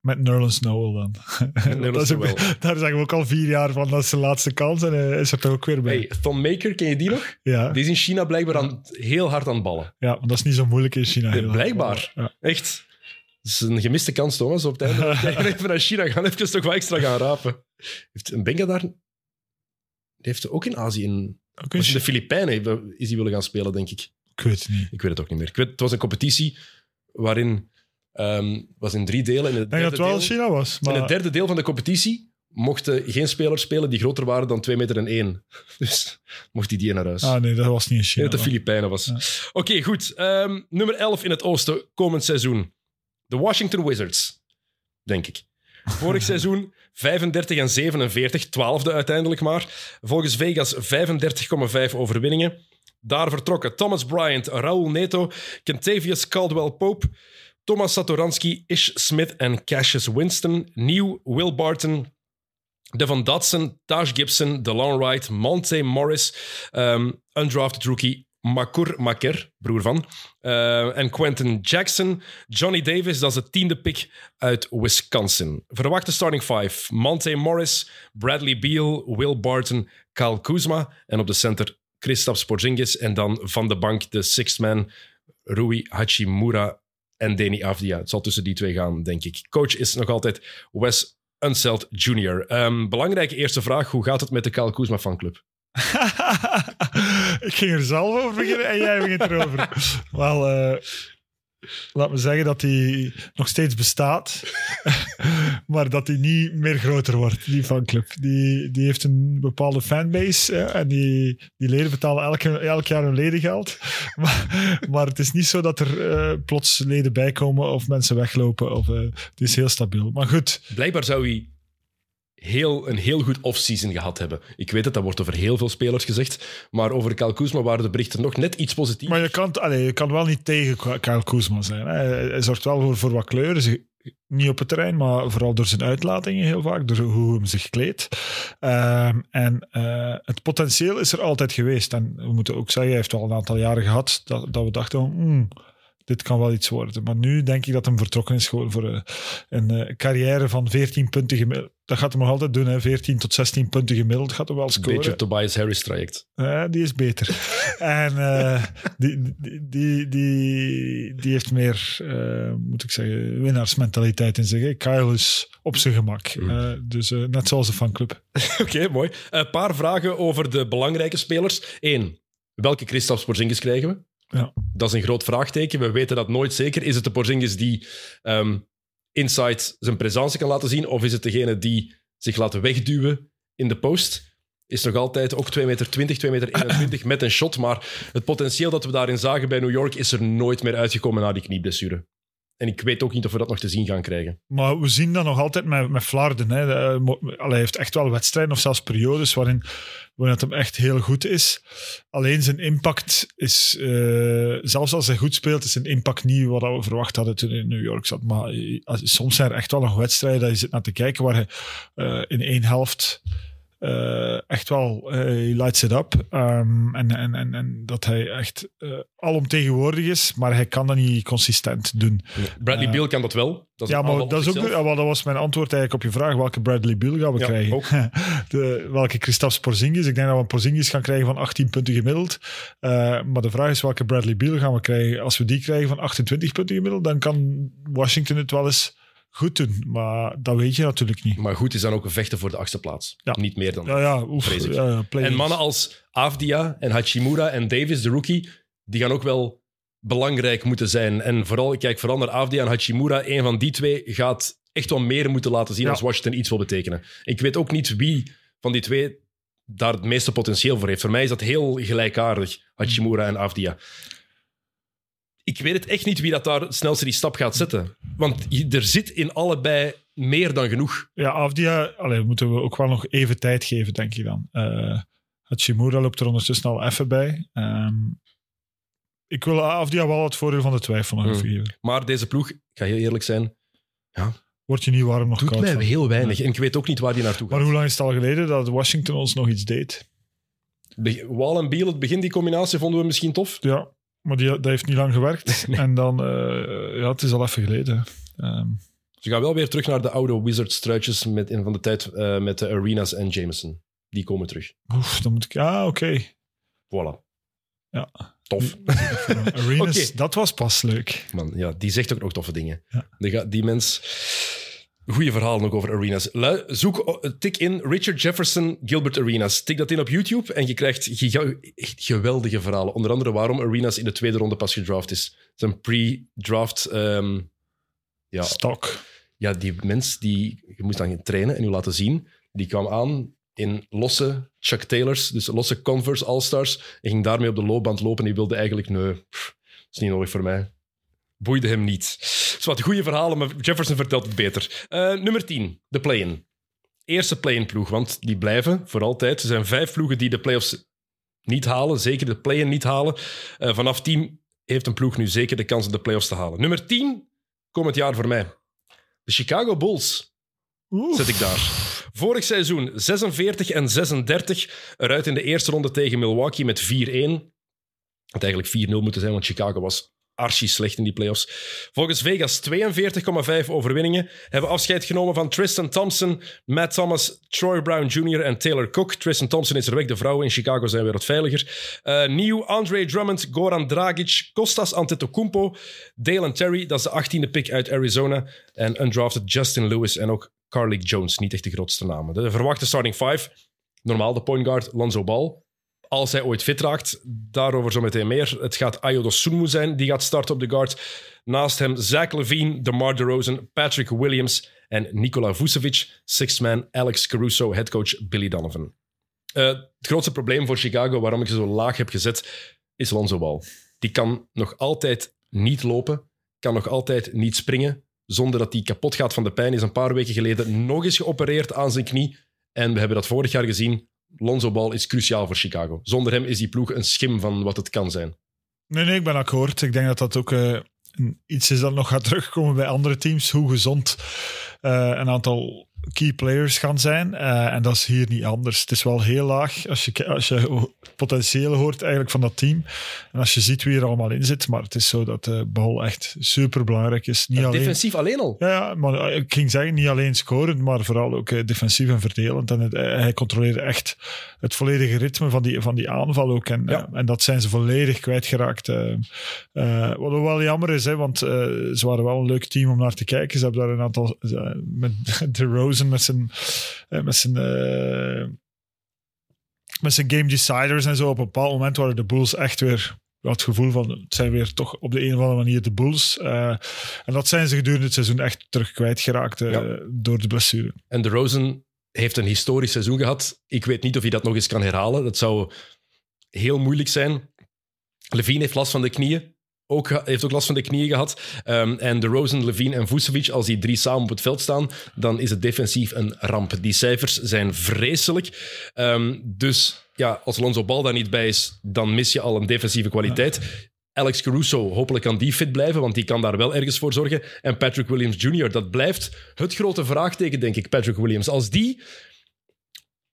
Met Nerlens Noel dan. Nerlens Noel. daar zeggen we ook al vier jaar van. Dat is zijn laatste kans. En hij is er toch ook weer bij. Hey, Thon Maker, ken je die nog? Ja, Die is in China blijkbaar aan, heel hard aan het ballen. ja, maar dat is niet zo moeilijk in China. Ja, blijkbaar. Ja. Echt. Dat is een gemiste kans, Thomas. Op het einde van even naar China gaan, even toch wat extra gaan rapen. Heeft een Benga daar... Die heeft ook in Azië, in, in de Filipijnen, is hij willen gaan spelen, denk ik. Ik weet het niet. Ik weet het ook niet meer. Ik weet, het was een competitie waarin... ehm was in drie delen. In het, dat derde wel deel, China was. in Maar het derde deel van de competitie mochten geen spelers spelen die groter waren dan 2 meter en 1. Dus mocht hij die naar huis. Ah nee, dat was niet in China. dat de Filipijnen was. Ja. Oké, goed. Ehm, nummer 11 in het oosten komend seizoen. De Washington Wizards, denk ik. Vorig seizoen 35 en 47, twaalfde uiteindelijk maar. Volgens Vegas 35,5 overwinningen. Daar vertrokken Thomas Bryant, Raul Neto, Kentavious Caldwell-Pope, Thomas Satoransky, Ish Smith en Cassius Winston. Nieuw Will Barton, Devon Dodson, Taj Gibson, DeLon Wright, Monte Morris, ehm, undrafted rookie Makur Maker, broer van, eh, en Quentin Jackson. Johnny Davis, dat is de tiende pick uit Wisconsin. Verwachte starting five. Monte Morris, Bradley Beal, Will Barton, Kyle Kuzma. En op de center Kristaps Porzingis. En dan van de bank de sixth man Rui Hachimura en Danny Avdia. Het zal tussen die twee gaan, denk ik. Coach is nog altijd Wes Unseld Jr. Ehm, belangrijke eerste vraag. Hoe gaat het met de Kyle Kuzma fanclub? ik ging er zelf over beginnen en jij begint erover. Wel, eh, laat me zeggen dat hij nog steeds bestaat, maar dat hij niet meer groter wordt, die fanclub. Die, die heeft een bepaalde fanbase hè, en die, die leden betalen elke, elk jaar hun ledengeld. Maar, maar het is niet zo dat er uh, plots leden bijkomen of mensen weglopen. Of, uh, het is heel stabiel. Maar goed. Blijkbaar zou hij heel, een heel goed off-season gehad hebben. Ik weet het, dat wordt over heel veel spelers gezegd. Maar over Kyle Kuzma waren de berichten nog net iets positief. Maar je kan, allez, je kan wel niet tegen Kyle Kuzma zijn. Hij zorgt wel voor, voor wat kleuren. Niet op het terrein, maar vooral door zijn uitlatingen heel vaak. Door hoe hij zich kleedt. Uh, en uh, het potentieel is er altijd geweest. En we moeten ook zeggen, hij heeft al een aantal jaren gehad dat, dat we dachten... Hmm, dit kan wel iets worden. Maar nu denk ik dat hem vertrokken is gewoon voor uh, een uh, carrière van 14 punten gemiddeld. Dat gaat hij nog altijd doen, hè. 14 tot 16 punten gemiddeld gaat hij wel scoren. Beetje Tobias Harris traject. Uh, die is beter. en die, die, die, die, die, heeft meer, moet ik zeggen, winnaarsmentaliteit in zich. Hè. Kyle is op zijn gemak. Mm. dus net zoals de fanclub. Oké, okay, mooi. Een paar vragen over de belangrijke spelers. Eén, welke Christophe Porzingis krijgen we? Ja. Dat is een groot vraagteken. We weten dat nooit zeker. Is het de Porzingis die um, inside zijn presence kan laten zien? Of is het degene die zich laat wegduwen in de post? Is nog altijd ook 2 meter 20, 2 meter 21 met een shot. Maar het potentieel dat we daarin zagen bij New York is er nooit meer uitgekomen na die knieblessure. En ik weet ook niet of we dat nog te zien gaan krijgen. Maar we zien dat nog altijd met, met Flarden. Hè. Hij heeft echt wel wedstrijden of zelfs periodes waarin, waarin het hem echt heel goed is. Alleen zijn impact is, uh, zelfs als hij goed speelt, is zijn impact niet wat we verwacht hadden toen hij in New York zat. Maar soms zijn er echt wel nog wedstrijden dat je zit naar te kijken waar hij in één helft uh, echt wel, uh, lights it up. Um, en, en, en, en dat hij echt uh, alomtegenwoordig is, maar hij kan dat niet consistent doen. Bradley Beal kan dat wel. Dat ja, maar dat, is ook, ja, dat was mijn antwoord eigenlijk op je vraag. Welke Bradley Beal gaan we ja, krijgen? De, welke Christophe Porzingis? Ik denk dat we een Porzingis gaan krijgen van 18 punten gemiddeld. maar de vraag is welke Bradley Beal gaan we krijgen? Als we die krijgen van 28 punten gemiddeld, dan kan Washington het wel eens goed doen. Maar dat weet je natuurlijk niet. Maar goed is dan ook een vechten voor de achtste plaats. Ja. Niet meer dan ja, ja, oef, vrees ik. Ja, ja, en mannen als Avdia en Hachimura en Davis, de rookie, die gaan ook wel belangrijk moeten zijn. En vooral, ik kijk vooral naar Avdia en Hachimura. Een van die twee gaat echt wel meer moeten laten zien als Washington iets wil betekenen. Ik weet ook niet wie van die twee daar het meeste potentieel voor heeft. Voor mij is dat heel gelijkaardig, Hachimura en Avdia ik weet het echt niet wie dat daar het snelste die stap gaat zetten. Want er zit in allebei meer dan genoeg. Ja, Afdia allee, moeten we ook wel nog even tijd geven, denk je dan. Uh, Hachimura loopt er ondertussen al even bij. Um, ik wil Afdia wel het voordeel van de twijfel nog hmm. geven. Maar deze ploeg, ik ga heel eerlijk zijn, ja, Word je niet warm nog doet koud mij van. heel weinig. En ik weet ook niet waar die naartoe gaat. Maar hoe lang is het al geleden dat Washington ons nog iets deed? Be Wall en Beal, het begin, die combinatie vonden we misschien tof. Ja, maar die, dat heeft niet lang gewerkt. Nee. En dan, uh, ja, het is al even geleden. Um. Ze gaan wel weer terug naar de oude Wizards-truitjes met, in van de tijd uh, met de Arenas en Jameson. Die komen terug. Oef, dan moet ik... Ah, oké. Okay. Voilà. Ja. Tof. Arenas, okay. dat was pas leuk. Man, ja, die zegt ook nog toffe dingen. Ja. Die, die mens... Goeie verhaal nog over arenas. Zoek, tik in Richard Jefferson Gilbert Arenas. Tik dat in op YouTube en je krijgt geweldige verhalen. Onder andere waarom Arenas in de tweede ronde pas gedraft is. Zijn pre-draft... Um, ja, Stok. Ja, die mens die je moest dan trainen en u laten zien, die kwam aan in losse Chuck Taylors, dus losse Converse All-Stars, en ging daarmee op de loopband lopen. En die wilde eigenlijk, nee, pff, dat is niet nodig voor mij boeide hem niet. Het wat goede verhalen, maar Jefferson vertelt het beter. Uh, nummer 10, de play-in. Eerste play-in ploeg, want die blijven voor altijd. Er zijn vijf ploegen die de playoffs niet halen, zeker de play-in niet halen. Uh, vanaf 10 heeft een ploeg nu zeker de kans om de playoffs te halen. Nummer 10, komend jaar voor mij. De Chicago Bulls Oef. zet ik daar. Vorig seizoen 46 en 36, eruit in de eerste ronde tegen Milwaukee met 4-1. Het eigenlijk 4-0 moeten zijn, want Chicago was archi slecht in die playoffs. Volgens Vegas 42,5 overwinningen. Hebben afscheid genomen van Tristan Thompson, Matt Thomas, Troy Brown Jr. en Taylor Cook. Tristan Thompson is er weg. De vrouwen in Chicago zijn weer wat veiliger. Uh, nieuw Andre Drummond, Goran Dragic, Kostas Antetokounmpo, Dalen Terry, dat is de 18e pick uit Arizona. En undrafted Justin Lewis en ook Carly Jones. Niet echt de grootste namen. De verwachte starting five. Normaal de point guard Lonzo Ball als hij ooit fit raakt. Daarover zo meteen meer. Het gaat Ayo Dosunmu zijn, die gaat starten op de guard. Naast hem Zach Levine, DeMar DeRozan, Patrick Williams en Nikola Vucevic. Sixth man Alex Caruso, headcoach Billy Donovan. Uh, het grootste probleem voor Chicago, waarom ik ze zo laag heb gezet, is Lonzo Ball. Die kan nog altijd niet lopen, kan nog altijd niet springen, zonder dat hij kapot gaat van de pijn. Is een paar weken geleden nog eens geopereerd aan zijn knie. En we hebben dat vorig jaar gezien. Lonzo Ball is cruciaal voor Chicago. Zonder hem is die ploeg een schim van wat het kan zijn. Nee, nee, ik ben akkoord. Ik denk dat dat ook uh, iets is dat nog gaat terugkomen bij andere teams. Hoe gezond uh, een aantal key players gaan zijn. Uh, en dat is hier niet anders. Het is wel heel laag als je, als je potentieel hoort eigenlijk van dat team. En als je ziet wie er allemaal in zit. Maar het is zo dat de bal echt super belangrijk is. Niet alleen, defensief alleen al? Ja, maar ik ging zeggen niet alleen scorend, maar vooral ook uh, defensief en verdelend. En het, uh, hij controleerde echt het volledige ritme van die, van die aanval ook. En, ja. en dat zijn ze volledig kwijtgeraakt. wat wel jammer is, hè, want ze waren wel een leuk team om naar te kijken. Ze hebben daar een aantal met de Rosen met zijn, met zijn met zijn game deciders en zo. Op een bepaald moment waren de Bulls echt weer het gevoel van het zijn weer toch op de een of andere manier de Bulls. Uh, en dat zijn ze gedurende het seizoen echt terug kwijtgeraakt uh, ja. door de blessure. En de Rosen heeft een historisch seizoen gehad. Ik weet niet of hij dat nog eens kan herhalen. Dat zou heel moeilijk zijn. Levine heeft last van de knieën ook, heeft ook last van de knieën gehad. Um, en de Rosen, Levine en Vucevic, als die drie samen op het veld staan, dan is het defensief een ramp. Die cijfers zijn vreselijk. Um, dus ja, als Lonzo Bal daar niet bij is, dan mis je al een defensieve kwaliteit. Alex Caruso, hopelijk kan die fit blijven, want die kan daar wel ergens voor zorgen. En Patrick Williams Jr., dat blijft het grote vraagteken, denk ik, Patrick Williams. Als die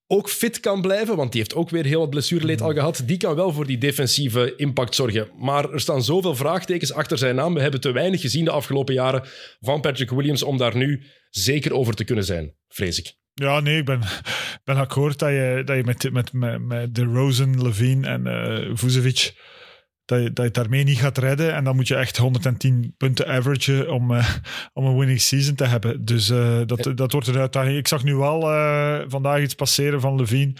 ook fit kan blijven, want die heeft ook weer heel wat blessureleed al gehad. Die kan wel voor die defensieve impact zorgen. Maar er staan zoveel vraagtekens achter zijn naam. We hebben te weinig gezien de afgelopen jaren van Patrick Williams om daar nu zeker over te kunnen zijn, vrees ik. Ja, nee, ik ben, ben akkoord dat je, dat je met, met, met, met de Rosen, Levine en uh, Vucevic dat je, dat je het daarmee niet gaat redden. En dan moet je echt 110 punten averagen om, uh, om een winning season te hebben. Dus uh, dat, dat wordt een uitdaging. Ik zag nu wel uh, vandaag iets passeren van Levine.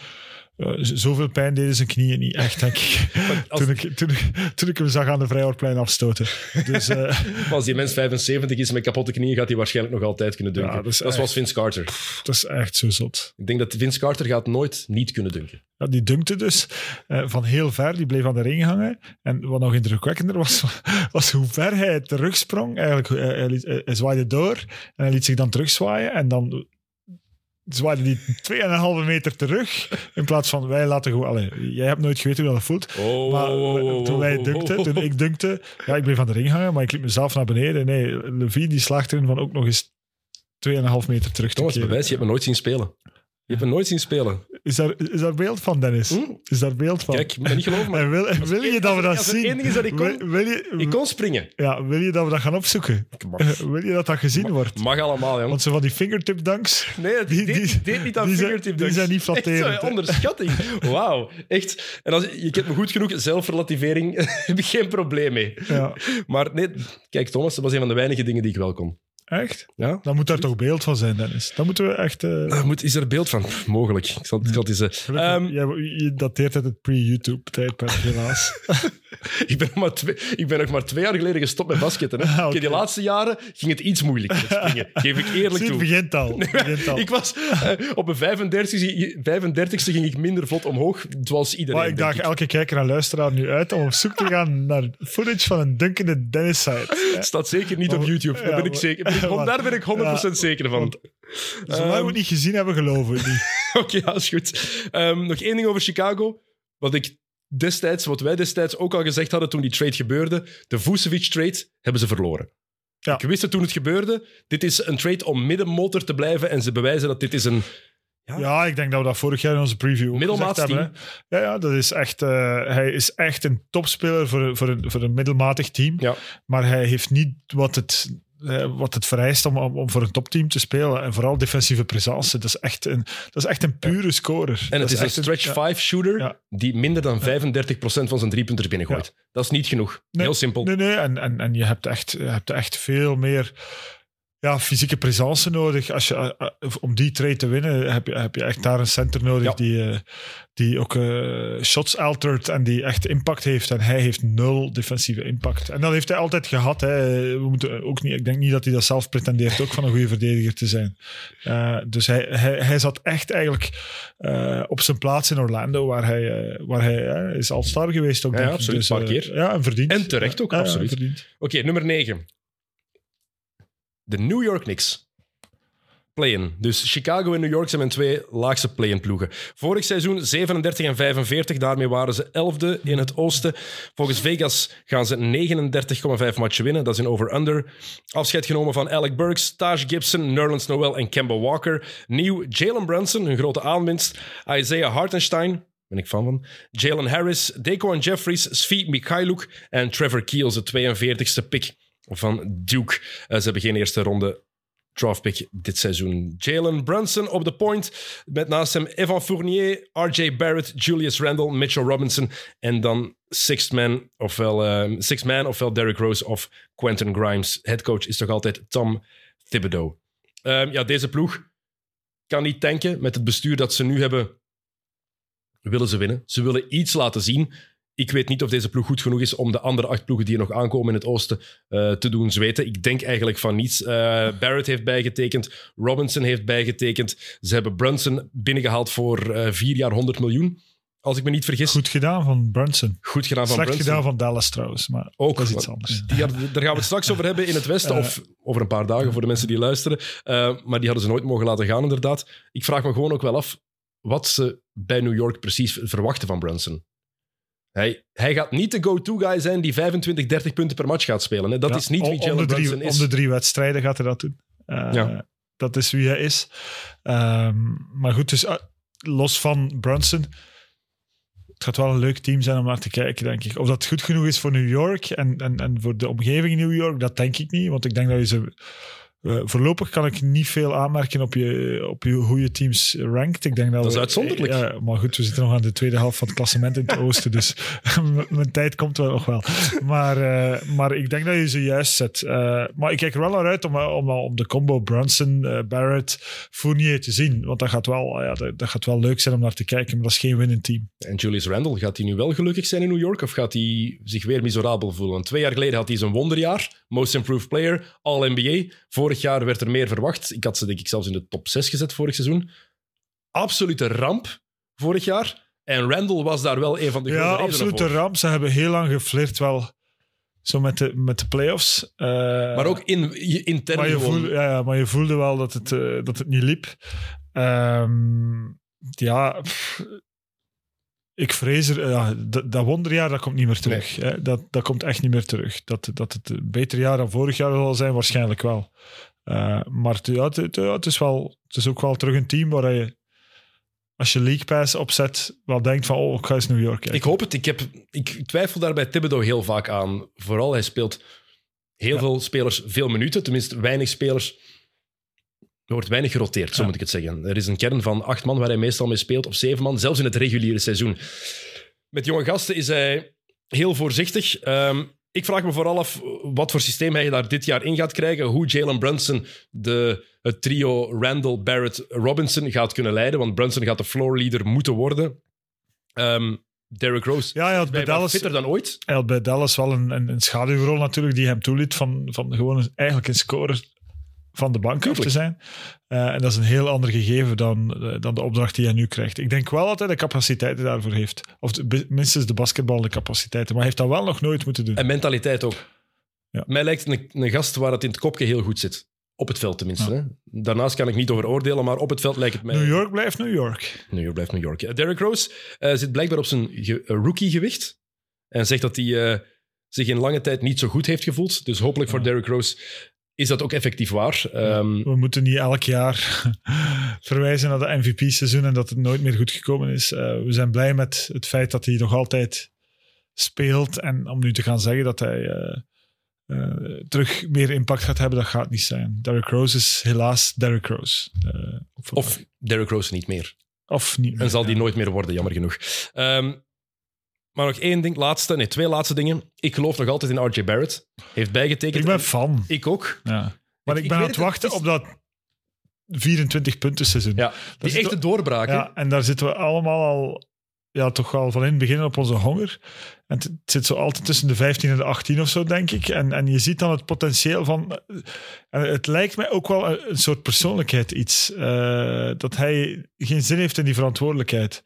Uh, zoveel pijn deden zijn knieën niet echt, denk ik. Als... toen, ik toen, toen, ik hem zag aan de Vrijhoorplein afstoten. Dus, uh... als die mens 75 is met kapotte knieën, gaat hij waarschijnlijk nog altijd kunnen dunken. Ja, dat, is dat echt... was Vince Carter. Pff, dat is echt zo zot. Ik denk dat Vince Carter gaat nooit niet kunnen dunken. Ja, die dunkte dus uh, van heel ver. Die bleef aan de ring hangen. En wat nog indrukwekkender was, was hoe ver hij terugsprong. Eigenlijk, hij, liet, hij zwaaide door en hij liet zich dan terugzwaaien. En dan zwaaide die 2,5 meter terug. In plaats van wij laten gewoon. Allee, jij hebt nooit geweten hoe dat voelt. Oh, maar oh, toen wij dunkten, toen ik dunkte. Ja, ik bleef aan de ring hangen, maar ik liep mezelf naar beneden. Nee, Levine die slaagt erin van ook nog eens 2,5 meter terug te Thomas, bewijs, je hebt me nooit zien spelen. Je hebt me nooit zien spelen. Is daar, is daar beeld van, Dennis? Hm? Is daar beeld van? Kijk, ik ben niet geloven. Maar... En wil, en wil je dat we dat zien? Het enige is dat ik kon, wil, je, ik kon springen. Ja, wil je dat we dat gaan opzoeken? Mag. Wil je dat dat gezien mag, wordt? Mag allemaal, ja. Want zo van die fingertip dunks... Nee, het die, deed, die, deed niet aan die fingertip dunks. Die zijn niet flatterend. Echt, onderschatting. Wauw, echt. En als, je kent me goed genoeg, zelfrelativering heb ik geen probleem mee. Ja. Maar nee, kijk Thomas, dat was een van de weinige dingen die ik wel kon. Echt? Ja? Dan moet daar toch beeld van zijn, Dennis. Dan moeten we echt... Uh... Uh, moet, is er beeld van? Mogelijk. Ik zal, ik zal het eens... Uh, um, je, je dateert uit het pre-YouTube-tijdperk, helaas. ik, ben nog maar twee, ik ben nog maar twee jaar geleden gestopt met basketten. Hè. Ah, okay. Die laatste jaren ging het iets moeilijker springen. Geef ik eerlijk Zie, toe. Het begint al. Nee, begint al. ik was, op mijn 35ste, 35ste ging ik minder vlot omhoog, zoals iedereen. Maar ik daag elke kijker en luisteraar nu uit om op zoek te gaan naar footage van een dunkende Dennis-site. Staat zeker niet op YouTube, daar ben ik zeker. Maar, daar ben ik 100% ja, zeker van. Want, zolang um, we het niet gezien hebben, geloven we niet. Oké, okay, is goed. Um, nog één ding over Chicago. Wat ik destijds, wat wij destijds ook al gezegd hadden toen die trade gebeurde, de Vucevic-trade, hebben ze verloren. Ja. Ik wist het toen het gebeurde. Dit is een trade om middenmotor te blijven en ze bewijzen dat dit is een... Ja, ja ik denk dat we dat vorig jaar in onze preview Middelmaat hebben. Hè. Ja, ja, dat is echt, uh, hij is echt een topspeler voor, voor, een, voor een middelmatig team. Ja. Maar hij heeft niet wat het wat het vereist om, om, voor een topteam te spelen. En vooral defensieve presence. Dat is echt een, dat is echt een pure scorer. En het dat is, is een stretch 5 shooter ja. die minder dan 35% van zijn driepunters binnengooit. Ja. Dat is niet genoeg. Nee, Heel simpel. Nee, nee. En, en, en je hebt echt, je hebt echt veel meer ja, fysieke presence nodig. Als je, eh, eh, om die trade te winnen, heb je, heb je echt daar een center nodig Ja. die, eh, die ook shots altert en die echt impact heeft. En hij heeft nul defensieve impact. En dat heeft hij altijd gehad. Hè. We moeten ook niet, ik denk niet dat hij dat zelf pretendeert ook van een goede verdediger te zijn. Dus hij, hij, hij zat echt eigenlijk op zijn plaats in Orlando, waar hij, waar hij is all-star geweest. Ook, Ja, denk absoluut, Dus, een paar keer. Ja, en verdiend. En terecht ook, absoluut. Oké, nummer 9. De New York Knicks. Play-in. Dus Chicago en New York zijn mijn twee laagste play-in ploegen. Vorig seizoen 37 en 45, daarmee waren ze 11e in het oosten. Volgens Vegas gaan ze 39,5 matchen winnen. Dat is een over-under. Afscheid genomen van Alec Burks, Taj Gibson, Nerlens Noel en Kemba Walker. Nieuw Jalen Brunson, een grote aanwinst. Isaiah Hartenstein, ben ik fan van. Jalen Harris, Daquan Jeffries, Svi Mikhailuk en Trevor Keels, de 42e pick van Duke. Eh, ze hebben geen eerste ronde draftpick dit seizoen. Jalen Brunson op de point. Met naast hem Evan Fournier, RJ Barrett, Julius Randle, Mitchell Robinson. En dan sixth man, ofwel, eh, sixth man, ofwel Derrick Rose of Quentin Grimes. Headcoach is toch altijd Tom Thibodeau. Ehm, ja, deze ploeg kan niet tanken met het bestuur dat ze nu hebben. Willen ze winnen? Ze willen iets laten zien. Ik weet niet of deze ploeg goed genoeg is om de andere acht ploegen die er nog aankomen in het oosten eh, te doen zweten. Ik denk eigenlijk van niets. Eh, Barrett heeft bijgetekend. Robinson heeft bijgetekend. Ze hebben Brunson binnengehaald voor eh, vier jaar 100 miljoen. Als ik me niet vergis. Goed gedaan van Brunson. Goed gedaan van Slecht Brunson. gedaan van Dallas trouwens, maar Ook. dat is iets anders. Die daar gaan we het straks over hebben in het Westen. Of over een paar dagen voor de mensen die luisteren. Maar die hadden ze nooit mogen laten gaan, inderdaad. Ik vraag me gewoon ook wel af wat ze bij New York precies verwachten van Brunson. Hij, hij gaat niet de go-to-guy zijn die 25, 30 punten per match gaat spelen. Hè. Dat Ja, is niet wie Jalen Brunson is. Om de drie wedstrijden gaat hij dat doen. Eh, Ja. Dat is wie hij is. Ehm, maar goed, dus eh, los van Brunson... Het gaat wel een leuk team zijn om naar te kijken, denk ik. Of dat goed genoeg is voor New York en, en, en voor de omgeving in New York, dat denk ik niet. Want ik denk dat je ze... eh, voorlopig kan ik niet veel aanmerken op, je, op je, hoe je teams rankt. Ik denk dat, Dat is we- uitzonderlijk. Ja, maar goed, we zitten nog aan de tweede helft van het klassement in het oosten. Dus mijn tijd komt wel nog wel. Maar, eh, maar ik denk dat je ze juist zet. Eh, maar ik kijk er wel naar uit om, om, om de combo Brunson, Barrett, Fournier te zien. Want dat gaat, wel, ja, dat, dat gaat wel leuk zijn om naar te kijken. Maar dat is geen winnend team. En Julius Randle, gaat hij nu wel gelukkig zijn in New York? Of gaat hij zich weer miserabel voelen? Want twee jaar geleden had hij zijn wonderjaar. Most Improved Player, All-NBA. Vorig jaar werd er meer verwacht. Ik had ze denk ik zelfs in de top 6 gezet vorig seizoen. Absolute ramp vorig jaar. En Randle was daar wel een van de grote Ja, een ramp. Ze hebben heel lang geflirt wel zo met de, met de playoffs. Eh, Maar ook in, intern maar je, gewoon. voelde, ja, maar je voelde wel dat het, eh, dat het niet liep. Ehm, ja, pff, ik vrees er... Ja, dat, dat wonderjaar, dat komt niet meer terug. Hè? Dat, dat komt echt niet meer terug. Dat, dat het een beter jaar dan vorig jaar zal zijn, waarschijnlijk wel. Eh, maar het, ja, het, het- ja, het, is wel, het is ook wel terug een team waar je... Als je League Pass opzet, wel denkt van, oh, ik ga eens New York kijken. Ik hoop het. Ik, heb, ik twijfel daar bij Thibodeau heel vaak aan. Vooral, hij speelt heel Ja. veel spelers veel minuten. Tenminste, weinig spelers. Er wordt weinig geroteerd, zo Ja. moet ik het zeggen. Er is een kern van acht man waar hij meestal mee speelt, of zeven man, zelfs in het reguliere seizoen. Met jonge gasten is hij heel voorzichtig. Ehm, ik vraag me vooral af wat voor systeem hij daar dit jaar in gaat krijgen. Hoe Jalen Brunson de, het trio Randall, Barrett, Robinson gaat kunnen leiden. Want Brunson gaat de floor leader moeten worden. Ehm Derrick Rose Ja, hij had bij Dallas, fitter dan ooit. hij had bij Dallas wel een, een, een schaduwrol natuurlijk die hem toeliet van, van gewoon eigenlijk een scorer van de bank af Tuurlijk. te zijn. Eh, en dat is een heel ander gegeven dan, eh, dan de opdracht die hij nu krijgt. Ik denk wel dat hij de capaciteiten daarvoor heeft. Of de- minstens de basketbal de capaciteiten. Maar hij heeft dat wel nog nooit moeten doen. En mentaliteit ook. Ja. Mij lijkt een, een gast waar het in het kopje heel goed zit. Op het veld tenminste. Ja. Hè? Daarnaast kan ik niet over oordelen, maar op het veld lijkt het mij... New York blijft New York. New York blijft New York. Ja. Derrick Rose eh, zit blijkbaar op zijn ge- rookie-gewicht. En zegt dat hij zich in lange tijd niet zo goed heeft gevoeld. Dus hopelijk voor. Derrick Rose is dat ook effectief waar. Ehm, We moeten niet elk jaar verwijzen naar de MVP-seizoen en dat het nooit meer goed gekomen is. Eh, we zijn blij met het feit dat hij nog altijd speelt. En om nu te gaan zeggen dat hij eh, eh, terug meer impact gaat hebben, dat gaat niet zijn. Derrick Rose is helaas Derrick Rose. Of Derrick Rose niet meer. of niet meer. En zal die ja. nooit meer worden, jammer genoeg. Ehm, maar nog één ding, laatste, nee, twee laatste dingen. Ik geloof nog altijd in RJ Barrett. Heeft bijgetekend. Ik ben fan. Ik ook. Ja. Maar Ik- ben aan het wachten het op dat 24 punten seizoen. Ja, die echte doorbraak. Ja, en daar zitten we allemaal al, ja, toch al van in het begin op onze honger. En het, zit zo altijd tussen de 15 en de 18 of zo, denk ik. En, en je ziet dan het potentieel van. En het lijkt mij ook wel een, een soort persoonlijkheid iets. eh, dat hij geen zin heeft in die verantwoordelijkheid.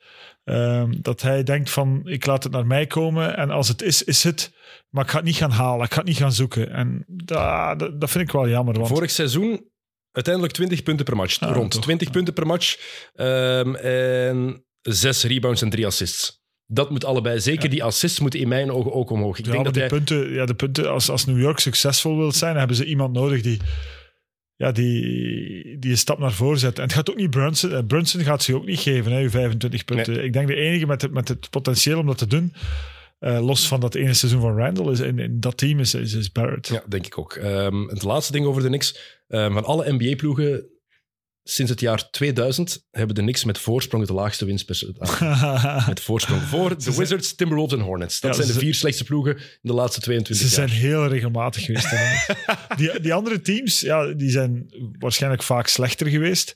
Ehm, dat hij denkt van, ik laat het naar mij komen. En als het is, is het. Maar ik ga het niet gaan halen. Ik ga het niet gaan zoeken. En dat, dat, dat vind ik wel jammer. Want Vorig seizoen uiteindelijk 20 punten per match. Ah, rond toch, 20 ja. punten per match. Ehm, en zes rebounds en drie assists. Dat moet allebei. Zeker die assists moeten in mijn ogen ook omhoog. Ik Ja, denk dat die hij... punten, ja, de punten als, als New York succesvol wil zijn, hebben ze iemand nodig die, ja, die, die een stap naar voren zet. En het gaat ook niet Brunson. eh, Brunson gaat ze ook niet geven, hè, uw 25 punten. Ik denk de enige met het, met het potentieel om dat te doen, eh, los van dat ene seizoen van Randall, is in, in dat team is, is, is Barrett. Ja, denk ik ook. Ehm, het laatste ding over de Knicks. Ehm, van alle NBA-ploegen sinds het jaar 2000 hebben de Knicks met voorsprong het laagste winstpercentage. met voorsprong voor de Wizards, Timberwolves en Hornets. Dat Ja, zijn de ze- vier slechtste ploegen in de laatste 22 Ze jaar. zijn heel regelmatig geweest. die, die andere teams, ja, die zijn waarschijnlijk vaak slechter geweest.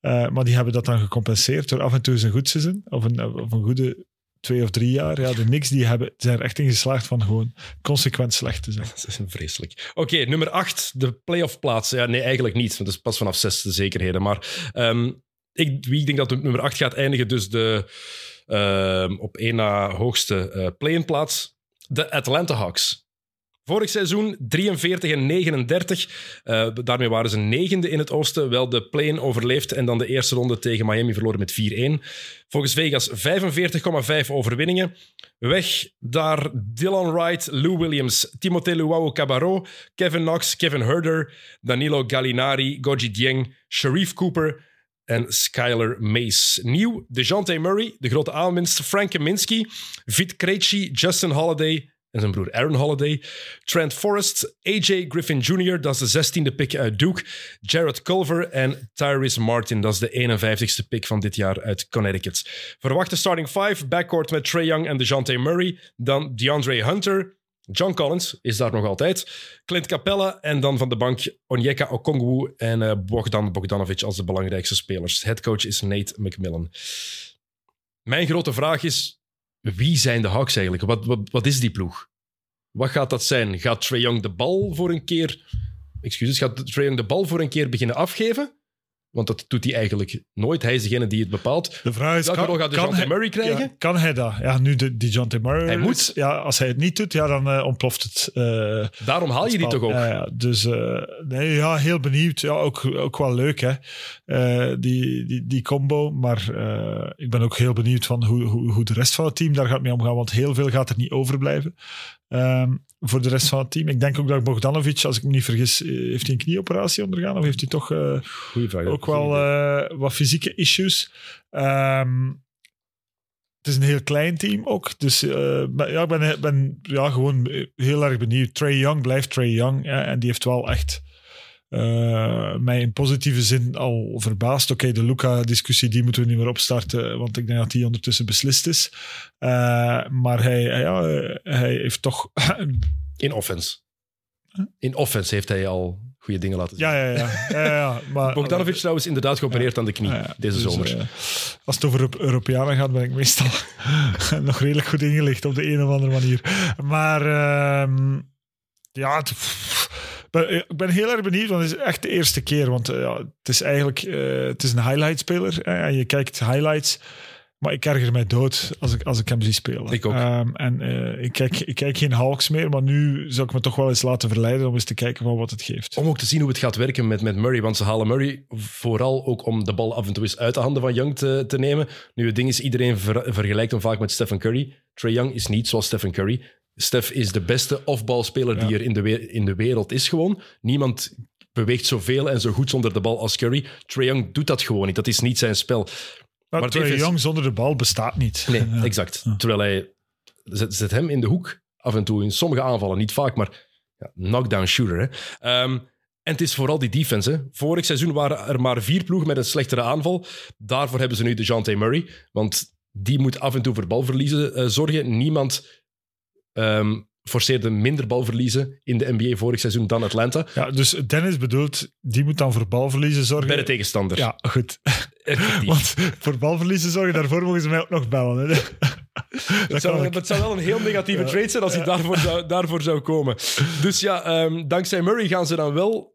Eh, maar die hebben dat dan gecompenseerd door af en toe eens een goed seizoen. Of een, of een goede twee of drie jaar. Ja, de Knicks die hebben, zijn er echt in geslaagd van gewoon consequent slecht te zijn. Dat is vreselijk. Oké, nummer 8, de playoff plaats. Ja, nee, eigenlijk niet, want dat is pas vanaf zes de zekerheden. Maar ehm, ik, wie ik denk dat nummer 8 gaat eindigen, dus de ehm, op één na hoogste eh play-in plaats, de Atlanta Hawks. Vorig seizoen 43 en 39. Eh, daarmee waren ze negende in het oosten. Wel de play-in overleefd en dan de eerste ronde tegen Miami verloren met 4-1. Volgens Vegas 45,5 overwinningen. Weg daar Dylan Wright, Lou Williams, Timothée Luau Cabarro, Kevin Knox, Kevin Herder, Danilo Gallinari, Goji Dieng, Sharif Cooper en Skyler Mace. Nieuw, DeJounte Murray, de grote aanwinst, Frank Kaminsky, Vit Krejci, Justin Holiday en zijn broer Aaron Holiday, Trent Forrest, AJ Griffin Jr., dat is de 16e pick uit Duke, Jared Culver en Tyrese Martin, dat is de 51ste pick van dit jaar uit Connecticut. Verwachte starting five, backcourt met Trey Young en DeJounte Murray, dan DeAndre Hunter, John Collins is daar nog altijd. Clint Capella en dan van de bank Onyeka Okongwu en eh, Bogdan Bogdanovic als de belangrijkste spelers. Headcoach is Nate McMillan. Mijn grote vraag is, wie zijn de Hawks eigenlijk? Wat, wat, wat is die ploeg? Wat gaat dat zijn? Gaat Trae Young de bal voor een keer... Excuses, gaat Trae Young de bal voor een keer beginnen afgeven? Want dat doet hij eigenlijk nooit. Hij is degene die het bepaalt. De vraag is, Welke kan, gaat kan, hij, Murray krijgen? ja, kan hij dat? Ja, nu de, die John Murray. Hij moet. Ja, als hij het niet doet, ja, dan eh, ontploft het. eh, Daarom haal je die toch ook? Ja. Dus eh, nee, ja, heel benieuwd. Ja, ook, ook wel leuk, hè. Die, die, die combo. Maar ik ben ook heel benieuwd van hoe, hoe, hoe de rest van het team daar gaat mee omgaan. Want heel veel gaat er niet overblijven. Ehm, voor de rest van het team. Ik denk ook dat Bogdanovic, als ik me niet vergis, eh, heeft hij een knieoperatie ondergaan? Of heeft hij toch eh, vraag. ook wel eh, wat fysieke issues? Ehm, het is een heel klein team ook. Dus ja, ik ben, ben ja, gewoon heel erg benieuwd. Trey Young blijft Trey Young. Ja, en die heeft wel echt eh, mij in positieve zin al verbaasd. Oké, de Luca-discussie die moeten we niet meer opstarten. Want ik denk dat die ondertussen beslist is. Eh, maar hij, ja, hij heeft toch... In offense. In offense heeft hij al goede dingen laten zien. ja, ja, ja. ja, ja maar, Bogdanovic trouwens inderdaad geopereerd aan de knie ja. deze Dus, zomer. eh, als het over Euro- Europeanen gaat, ben ik meestal nog redelijk goed ingelicht op de een of andere manier. Maar ehm, ja, het, ben- ik ben heel erg benieuwd, want het is echt de eerste keer. Want eh, ja, het is eigenlijk eh, het is een highlight-speler. hè, en je kijkt highlights. Maar ik erger mij dood als ik, als ik hem zie spelen. Ik ook. Ehm, en eh, ik, kijk, ik kijk geen Hawks meer, maar nu zou ik me toch wel eens laten verleiden om eens te kijken van wat het geeft. Om ook te zien hoe het gaat werken met, met Murray. Want ze halen Murray vooral ook om de bal af en toe eens uit de handen van Young te, te nemen. Nu, het ding is, iedereen ver- vergelijkt hem vaak met Stephen Curry. Trae Young is niet zoals Stephen Curry. Steph is de beste off-ball-speler die Ja. er in de, in de wereld is gewoon. Niemand beweegt zoveel en zo goed zonder de bal als Curry. Trae Young doet dat gewoon niet. Dat is niet zijn spel. Maar, Maar Trae defense- Young zonder de bal bestaat niet. Nee, Ja. exact. Terwijl hij zet, zet hem in de hoek af en toe in sommige aanvallen, niet vaak, maar ja, knockdown shooter. Hè. Ehm, en het is vooral die defense. Hè. Vorig seizoen waren er maar vier ploegen met een slechtere aanval. Daarvoor hebben ze nu DeJounte Murray, want die moet af en toe voor balverliezen eh, zorgen. Niemand ehm, forceerde minder balverliezen in de NBA vorig seizoen dan Atlanta. Ja, dus Dennis bedoelt, die moet dan voor balverliezen zorgen. Bij de tegenstander. Ja, goed. Want voor balverliezen zorgen, daarvoor mogen ze mij ook nog bellen. Hè. Dat zou, wel een heel negatieve trade zijn als hij daarvoor zou, daarvoor zou komen. Dus ja, ehm, dankzij Murray gaan ze dan wel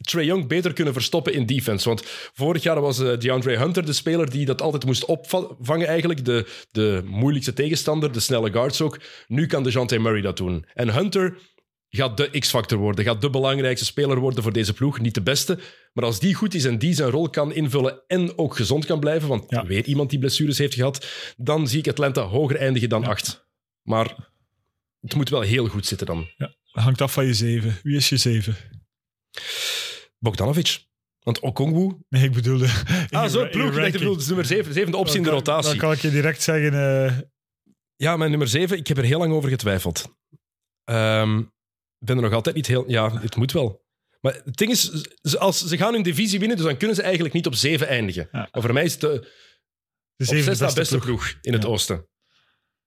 Trae Young beter kunnen verstoppen in defense. Want vorig jaar was eh, DeAndre Hunter de speler die dat altijd moest opvangen eigenlijk. De, de moeilijkste tegenstander, de snelle guards ook. Nu kan DeJounte Murray dat doen. En Hunter gaat de X-factor worden. Gaat de belangrijkste speler worden voor deze ploeg. Niet de beste. Maar als die goed is en die zijn rol kan invullen en ook gezond kan blijven, want Ja. weer iemand die blessures heeft gehad, dan zie ik Atlanta hoger eindigen dan acht. Maar het moet wel heel goed zitten dan. Hangt af van je zeven. Wie is je zeven? Bogdanovic. Want Okongwu... Nee, ik bedoelde... Ah, je- zo, in je ploeg. Ik bedoel, het is nummer 7. Zevende optie in de rotatie. Dan kan ik je direct zeggen... eh, Ja, mijn nummer 7, ik heb er heel lang over getwijfeld. Ik ben er nog altijd niet heel... Ja, het moet wel. Maar het ding is, als ze gaan hun divisie winnen, dus dan kunnen ze eigenlijk niet op 7 eindigen. Ja. Maar voor mij is het de, de op zevende 6 de beste ploeg. ploeg in het Ja. oosten.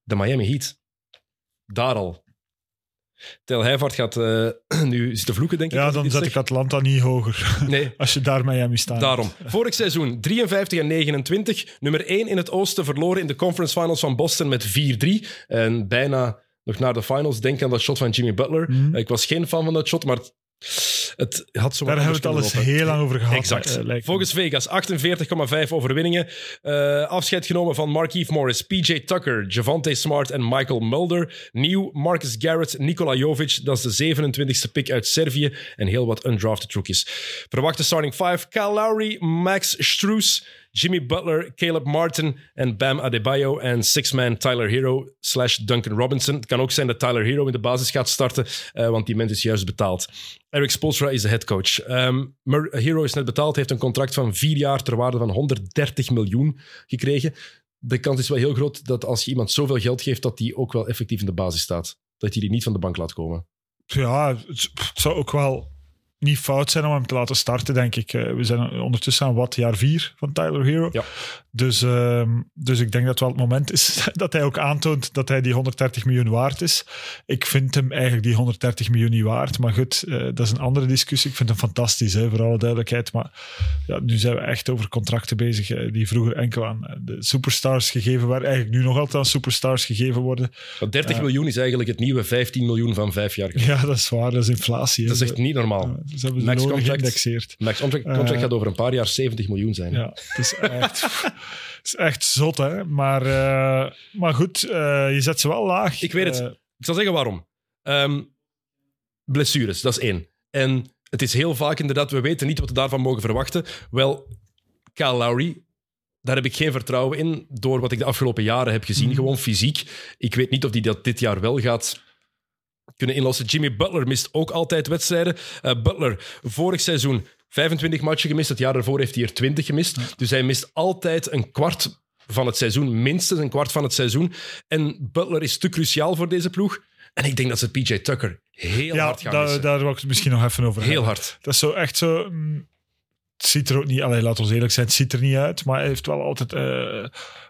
De Miami Heat. Daar al. Tel Heijvaart gaat eh, nu zitten vloeken, denk ik. Ja, dan zet zeg. ik Atlanta niet hoger. Nee, Als je daar Miami staat. Daarom. Vorig seizoen 53 en 29. Nummer 1 in het oosten verloren in de conference finals van Boston met 4-3. En bijna nog naar de finals. Denk aan dat shot van Jimmy Butler. Mhm. Ik was geen fan van dat shot, maar het had zo Daar hebben we het al eens heel lang over gehad. Exact. eh. Volgens Vegas 48,5 overwinningen. Eh, afscheid genomen van Markeith Morris, PJ Tucker, Javante Smart en Michael Mulder. Nieuw Marcus Garrett, Nikola Jovic. Dat is de 27e pick uit Servië. En heel wat undrafted rookies. Verwachte starting 5. Kyle Lowry, Max Struess, Jimmy Butler, Caleb Martin en Bam Adebayo. En six-man Tyler Hero slash Duncan Robinson. Het kan ook zijn dat Tyler Hero in de basis gaat starten, eh, want die mens is juist betaald. Eric Spoelstra is de headcoach. Ehm Mur- Hero is net betaald, heeft een contract van vier jaar ter waarde van 130 miljoen gekregen. De kans is wel heel groot dat als je iemand zoveel geld geeft, dat die ook wel effectief in de basis staat. Dat je die niet van de bank laat komen. Ja, het zou ook wel niet fout zijn om hem te laten starten, denk ik. Eh, We zijn ondertussen aan wat, jaar vier van Tyler Hero. Ja. Dus, ehm, dus ik denk dat wel het moment is dat hij ook aantoont dat hij die 130 miljoen waard is. Ik vind hem eigenlijk die 130 miljoen niet waard. Maar goed, eh, dat is een andere discussie. Ik vind hem fantastisch, hè, voor alle duidelijkheid. Maar ja, nu zijn we echt over contracten bezig eh, die vroeger enkel aan de superstars gegeven werden. Eigenlijk nu nog altijd aan superstars gegeven worden. Want 30 Ja. miljoen is eigenlijk het nieuwe 15 miljoen van vijf jaar geleden. Ja, dat is waar. Dat is inflatie. hè. Dat is echt niet normaal. Ze hebben ze Max contract. geïndexeerd. Max contract, contract Eh, gaat over een paar jaar 70 miljoen zijn. Ja, het is echt, het is echt zot, hè. Maar, eh, maar goed, eh, je zet ze wel laag. Ik weet het. Ik zal zeggen waarom. Ehm, blessures, dat is één. En het is heel vaak inderdaad, we weten niet wat we daarvan mogen verwachten. Wel, Kyle Lowry, daar heb ik geen vertrouwen in, door wat ik de afgelopen jaren heb gezien, Mhm. gewoon fysiek. Ik weet niet of hij dat dit jaar wel gaat kunnen inlossen. Jimmy Butler mist ook altijd wedstrijden. Eh, Butler, vorig seizoen 25 matchen gemist, het jaar daarvoor heeft hij er 20 gemist. Dus hij mist altijd een kwart van het seizoen, minstens een kwart van het seizoen. En Butler is te cruciaal voor deze ploeg. En ik denk dat ze PJ Tucker heel ja, hard gaan missen. daar wil ik het misschien nog even over Heel hebben. hard. Dat is zo echt zo... mm, Het ziet er ook niet... Allee, laat ons eerlijk zijn, het ziet er niet uit. Maar hij heeft wel altijd... eh,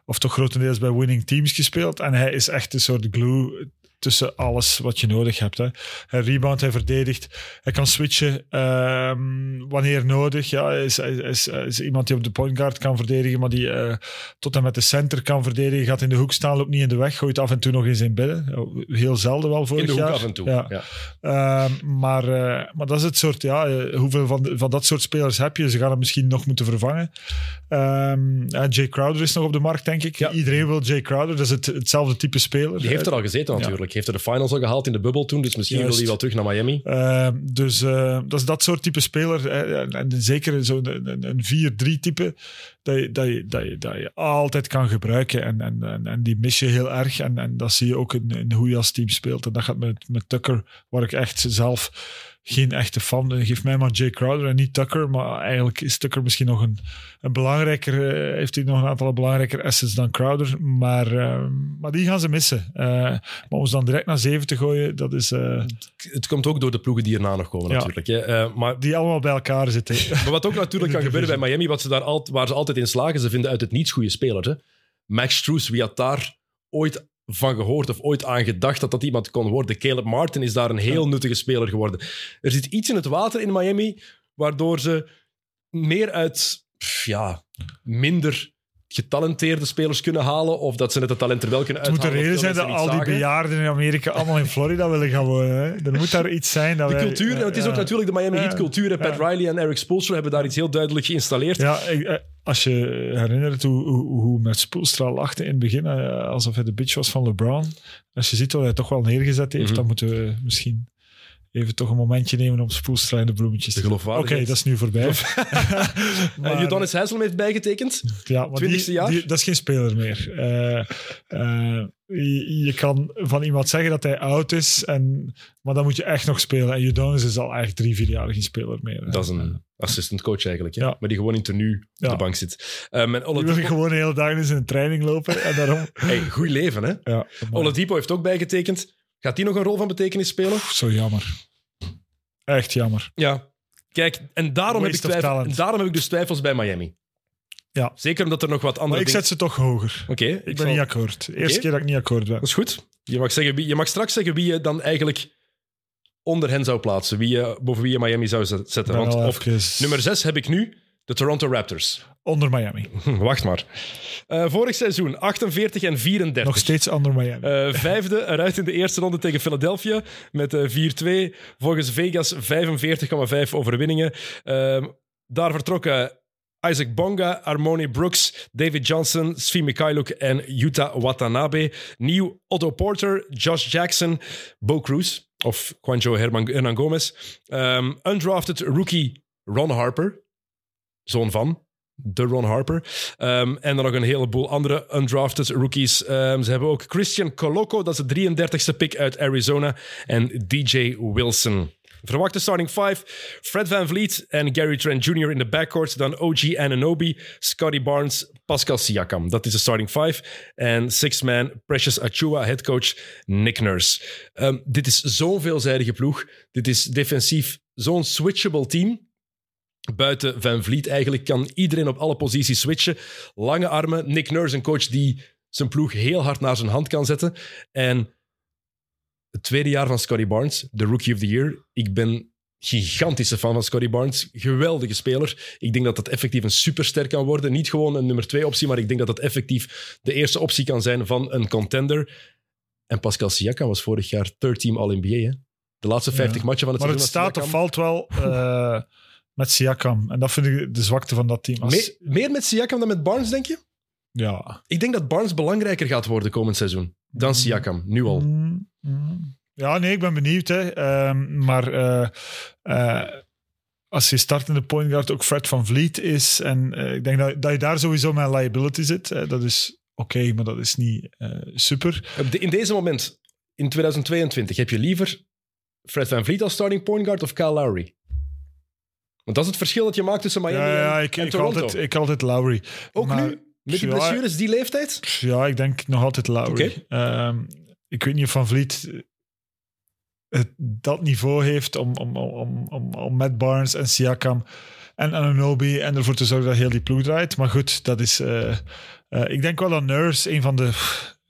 of toch grotendeels bij winning teams gespeeld. En hij is echt een soort glue tussen alles wat je nodig hebt. Hè. Hij rebound, hij verdedigt. Hij kan switchen ehm, wanneer nodig. Ja, hij is, hij is, hij is iemand die op de point guard kan verdedigen, maar die eh, tot en met de center kan verdedigen. Gaat in de hoek staan, loopt niet in de weg. Gooit af en toe nog eens in binnen. Heel zelden wel In de hoek jaar. af en toe. Ja. Ja. Ehm, maar, eh, maar dat is het soort, ja, eh, hoeveel van, van dat soort spelers heb je? Ze gaan hem misschien nog moeten vervangen. Ja, Jay Crowder is nog op de markt, denk ik. Ja. Iedereen wil Jay Crowder, dat is het, hetzelfde type speler. Die heeft er al gezeten natuurlijk. Heeft er de finals al gehaald in de bubbel toen, dus misschien Juist. wil hij wel terug naar Miami. Ehm, dus eh, dat is dat soort type speler. en, en zeker zo'n een, een 4-3 type, dat je, dat, je, dat, je, dat je altijd kan gebruiken. En, en, en, en die mis je heel erg. En, en dat zie je ook in, in hoe je als team speelt. En dat gaat met, met Tucker, waar ik echt zelf geen echte fan ben. Geef mij maar Jay Crowder en niet Tucker. Maar eigenlijk is Tucker misschien nog een, een belangrijker... eh, heeft hij nog een aantal belangrijker assets dan Crowder. Maar, eh, maar die gaan ze missen. Eh, maar om ze dan direct naar 7 te gooien, dat is... eh, Het komt ook door de ploegen die erna nog komen Ja. natuurlijk. Hè. Eh, maar die allemaal bij elkaar zitten. Maar wat ook natuurlijk kan gebeuren bij. Miami, wat ze daar al, waar ze altijd in slagen, ze vinden uit het niets goede spelers. Hè? Max Struess, wie had daar ooit van gehoord of ooit aan gedacht dat dat iemand kon worden. Caleb Martin is daar een heel nuttige speler geworden. Er zit iets in het water in Miami, waardoor ze meer uit ja, minder getalenteerde spelers kunnen halen, of dat ze net het talent er wel kunnen Het moet de uithalen. reden zijn dat al die zagen. bejaarden in Amerika allemaal in Florida willen gaan wonen. Hè. Er moet daar iets zijn. Dat De wij- cultuur, en het is ook ja. natuurlijk de Miami. Heat cultuur. Pat. Riley en Eric Spoelstra hebben daar iets heel duidelijk geïnstalleerd. Ja, ik- eh, als je herinnert hoe, hoe, hoe met Spoelstra lachte in het begin, eh, alsof hij de bitch was van LeBron. Als je ziet wat hij toch wel neergezet heeft, Mhm. dan moeten we misschien even toch een momentje nemen om Spoelstra in de bloemetjes te Oké, geloofwaardigheid. dat is nu voorbij. Udonis Haslem heeft bijgetekend. ja, maar 20ste die, jaar? die- dat is geen speler meer. Eh, eh, je, je kan van iemand zeggen dat hij oud is, en, maar dan moet je echt nog spelen. En Udonis is al eigenlijk drie, vier jaar geen speler meer. hè. Dat is een assistant coach eigenlijk. Ja. Maar die gewoon in tenue op Ja. de bank zit. Um, en Die Oladipo, wil gewoon de hele dag in zijn training lopen. En daarom... hey, goed leven, hè? Ja, maar- Oladipo heeft ook bijgetekend. Gaat die nog een rol van betekenis spelen? Zo jammer. Echt jammer. Ja. Kijk, en daarom, heb ik, of twijfel, en daarom heb ik dus twijfels bij Miami. Ja. Zeker omdat er nog wat andere Maar ik dingen... zet ze toch hoger. Oké, Ik ik ben niet akkoord. Eerste keer dat ik niet akkoord ben. Dat is goed. Je mag, zeggen wie, je mag straks zeggen wie je dan eigenlijk onder hen zou plaatsen. Wie je, boven wie je Miami zou zet- zetten. Want even nummer 6 heb ik nu de Toronto Raptors. Onder Miami. Wacht maar. Eh, vorig seizoen 48 en 34. Nog steeds onder Miami. Eh, vijfde eruit in de eerste ronde tegen Philadelphia met eh, 4-2. Volgens Vegas 45,5 overwinningen. Ehm, daar vertrokken Isaac Bonga, Armoni Brooks, David Johnson, Svi Mikhailuk en Yuta Watanabe. Nieuw Otto Porter, Josh Jackson, Bo Cruz of Juanjo Hernan Gomez. Ehm, undrafted rookie Ron Harper, zoon van de Ron Harper. Ehm, en dan nog een heleboel andere undrafted rookies. Ehm, ze hebben ook Christian Coloco, dat is de 33ste pick uit Arizona. En DJ Wilson. Verwachte starting five. Fred Van Vliet en Gary Trent Jr. in de backcourt. Dan OG Ananobi, Scotty Barnes, Pascal Siakam. Dat is de starting five. En sixth man, Precious Achua, headcoach Nick Nurse. Ehm, dit is zo'n veelzijdige ploeg. Dit is defensief zo'n switchable team. Buiten Van Vliet eigenlijk kan iedereen op alle posities switchen. Lange armen. Nick Nurse, een coach die zijn ploeg heel hard naar zijn hand kan zetten. En het tweede jaar van Scotty Barnes, de Rookie of the Year. Ik ben gigantische fan van Scotty Barnes. Geweldige speler. Ik denk dat dat effectief een superster kan worden. Niet gewoon een nummer twee optie, maar ik denk dat dat effectief de eerste optie kan zijn van een contender. En Pascal Siakam was vorig jaar third team All-NBA. De laatste 50 Ja. matchen van het maar het seizoen. staat of valt wel eh, met Siakam. En dat vind ik de zwakte van dat team. Als, Me- meer met Siakam dan met Barnes, denk je? ja. Ik denk dat Barnes belangrijker gaat worden komend seizoen dan Siakam, nu al. Mm, mm. Ja, nee, ik ben benieuwd. Hè. Ehm, maar eh, eh, als je startende point guard ook Fred van Vliet is, en eh, ik denk dat, dat je daar sowieso met liability zit. dat is oké, maar dat is niet super. De- In deze moment, in 2022, heb je liever Fred Van Vliet als starting point guard of Kyle Lowry? Want dat is het verschil dat je maakt tussen Miami Ja, ja, en, ik, en ik, Toronto. altijd, ik altijd Lowry. Ook maar- nu? Met die blessures, die leeftijd? Ja, ik denk nog altijd Lowry. Ehm, ik weet niet of Van Vliet eh, het, dat niveau heeft om, om, om, om, om met Barnes en Siakam en Ananobi en ervoor te zorgen dat heel die ploeg draait. Maar goed, dat is... eh, eh, ik denk wel dat Nurse een van de...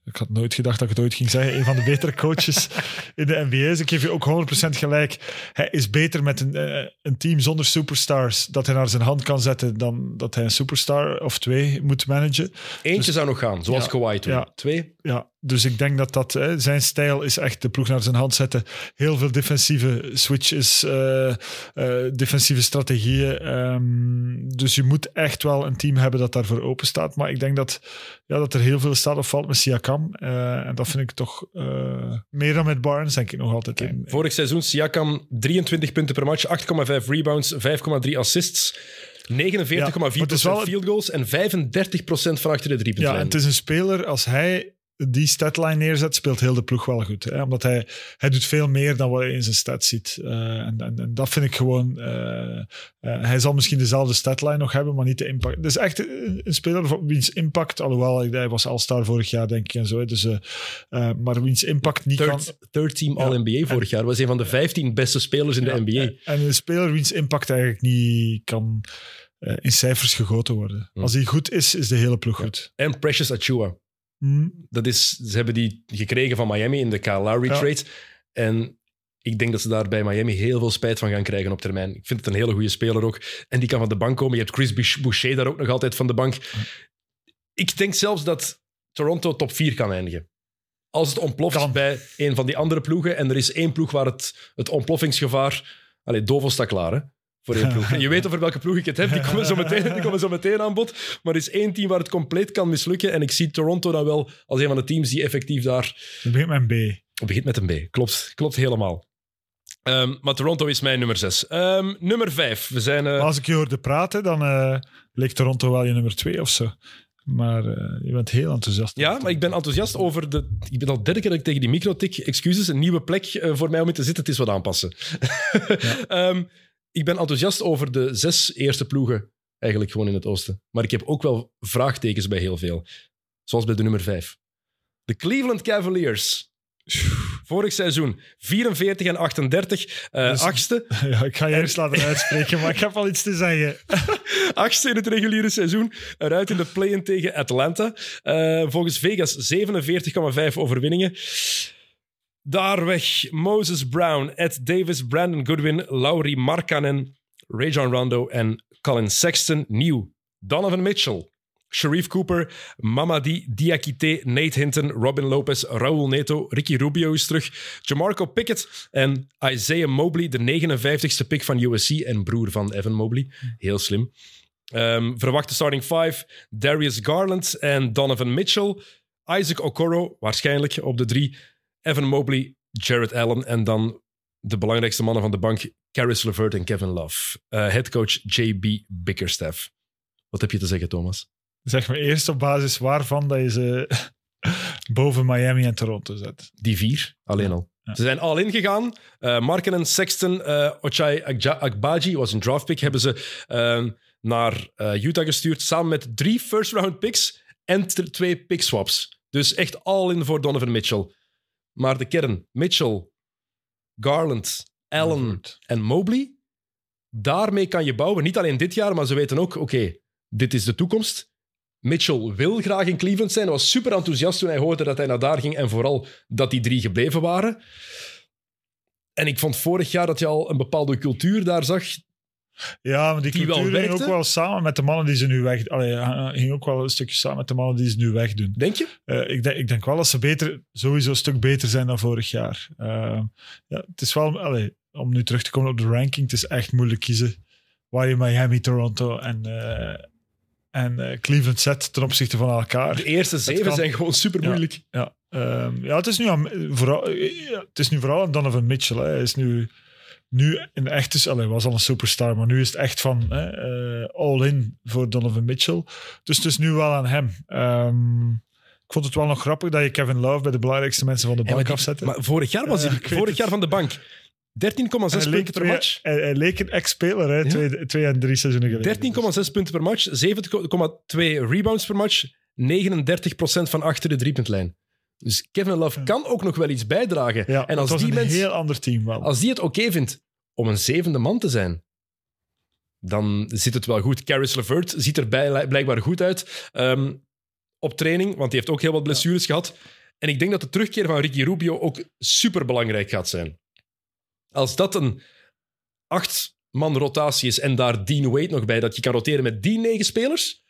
Ik had nooit gedacht dat ik het ooit ging zeggen. Een van de betere coaches in de NBA is. Ik geef je ook 100% gelijk. Hij is beter met een, eh, een team zonder superstars dat hij naar zijn hand kan zetten dan dat hij een superstar of twee moet managen. Eentje zou nog gaan, zoals Ja, Kawhi toen. ja. Twee? Ja, dus ik denk dat dat hè, zijn stijl is echt de ploeg naar zijn hand zetten. Heel veel defensieve switches, eh, eh, defensieve strategieën. Ehm, dus je moet echt wel een team hebben dat daarvoor open staat. Maar ik denk dat, ja, dat er heel veel staat of valt met Siakam. Eh, en dat vind ik toch meer dan met Barnes, denk ik nog altijd. Vorig seizoen Siakam 23 punten per match, 8,5 rebounds, 5,3 assists, 49,4% Ja, maar het is wel- field goals en 35% van achter de Ja, driepuntlijn. en het is een speler, als hij die statline neerzet, speelt heel de ploeg wel goed. Hè? Omdat hij, hij doet veel meer dan wat je in zijn stat ziet. Eh, en, en, en dat vind ik gewoon... eh, eh, hij zal misschien dezelfde statline nog hebben, maar niet de impact. Het is echt een, een speler wiens impact, alhoewel hij was All-Star vorig jaar, denk ik, en zo. hè. Dus, maar wiens impact niet kan... Third, team Ja. All-NBA vorig jaar. Was een van de 15 beste spelers in de Ja, NBA. En, en een speler wiens impact eigenlijk niet kan in cijfers gegoten worden. Hm. Als hij goed is, is de hele ploeg goed. En Precious Achua. Dat is, ze hebben die gekregen van Miami in de Kyle Lowry Ja. trade. En ik denk dat ze daar bij Miami heel veel spijt van gaan krijgen op termijn. Ik vind het een hele goede speler ook. En die kan van de bank komen. Je hebt Chris Bouch- Boucher daar ook nog altijd van de bank. Ik denk zelfs dat Toronto top 4 kan eindigen. Als het ontploft Kan. bij een van die andere ploegen. En er is één ploeg waar het, het ontploffingsgevaar... Allee, Dovo staat klaar, hè? Voor één ploeg. En je weet over welke ploeg ik het heb. Die komen zo meteen, die komen zo meteen aan bod. Maar er is één team waar het compleet kan mislukken. En ik zie Toronto dan wel als een van de teams die effectief daar... het begint met een B. Het begint met een B. Klopt, klopt helemaal. Ehm, maar Toronto is mijn nummer 6. nummer 5. We zijn... eh, Als ik je hoorde praten, dan eh, leek Toronto wel je nummer twee of zo. Maar eh, je bent heel enthousiast. Ja, maar ik ben enthousiast over de... Ik ben al derde keer dat ik tegen die micro tik. Excuses, een nieuwe plek voor mij om in te zitten. Het is wat aanpassen. Ehm, ik ben enthousiast over de zes eerste ploegen, eigenlijk gewoon in het oosten. Maar ik heb ook wel vraagtekens bij heel veel. Zoals bij de nummer vijf. De Cleveland Cavaliers. Vorig seizoen 44 en 38. eh Dus- achtste. Ja, ik ga je eerst laten uitspreken, maar ik heb al iets te zeggen. Achtste in het reguliere seizoen. Eruit in de play-in tegen Atlanta. Eh, volgens Vegas 47,5 overwinningen. Daar weg Moses Brown, Ed Davis, Brandon Goodwin, Laurie Markkanen, Rajon Rondo en Colin Sexton. Nieuw. Donovan Mitchell. Sharif Cooper, Mamadi Diakite, Nate Hinton, Robin Lopez, Raul Neto, Ricky Rubio is terug, Jamarco Pickett en Isaiah Mobley, de 59ste pick van USC en broer van Evan Mobley. Heel slim. Ehm, verwachte starting five, Darius Garland en Donovan Mitchell. Isaac Okoro, waarschijnlijk op de drie. Evan Mobley, Jared Allen en dan de belangrijkste mannen van de bank, Caris LeVert en Kevin Love. Eh headcoach JB Bickerstaff. Wat heb je te zeggen, Thomas? Zeg me eerst op basis waarvan dat je ze boven Miami en Toronto zet. Die vier, alleen al. Ja. Ze zijn al ingegaan. Uh, Markenen, Sexton, eh Ochai Agbaji was een draftpick. Hebben ze eh, naar Utah gestuurd. Samen met drie first-round picks en twee pick swaps. Dus echt all in voor Donovan Mitchell. Maar de kern, Mitchell, Garland, Allen en Mobley. Daarmee kan je bouwen. Niet alleen dit jaar, maar ze weten ook, oké, dit is de toekomst. Mitchell wil graag in Cleveland zijn. Hij was super enthousiast toen hij hoorde dat hij naar daar ging. En vooral dat die drie gebleven waren. En ik vond vorig jaar dat je al een bepaalde cultuur daar zag. Ja, maar die, Die wel cultuur ging ook wel samen met de mannen die ze nu weg... Allee, eh, ging ook wel een stukje samen met de mannen die ze nu wegdoen. Denk je? Eh, ik, denk, ik denk wel dat ze beter, sowieso een stuk beter zijn dan vorig jaar. Eh, ja, het is wel, allee, om nu terug te komen op de ranking, het is echt moeilijk kiezen waar je Miami, Toronto en, en Cleveland zet ten opzichte van elkaar. De eerste zeven kan. zijn gewoon super moeilijk. Ja, ehm, ja, het is nu, aan, vooral, ja, het is nu vooral aan Donovan Mitchell. Hè. Hij is nu, nu een echte... Allee, hij was al een superstar, maar nu is het echt van hè, eh, all-in voor Donovan Mitchell. Dus het is nu wel aan hem. Ehm, ik vond het wel nog grappig dat je Kevin Love bij de belangrijkste mensen van de bank die- afzette. maar vorig jaar was hij vorig het. jaar van de bank. 13,6 hij, leek punten per match. hij, hij leek een ex-speler, hè, Ja. twee, twee en drie seizoenen geleden. 13,6 punten per match. 7,2 rebounds per match. 39% van achter de driepuntlijn. Dus Kevin Love kan ook nog wel iets bijdragen. Ja, en als het was die, een mens, heel ander team wel. als die het oké vindt om een zevende man te zijn, dan zit het wel goed. Caris LeVert ziet er bij- blijkbaar goed uit ehm, op training, want die heeft ook heel wat blessures gehad. En ik denk dat de terugkeer van Ricky Rubio ook super belangrijk gaat zijn. Als dat een acht-man rotatie is en daar Dean Wade nog bij, dat je kan roteren met die negen spelers,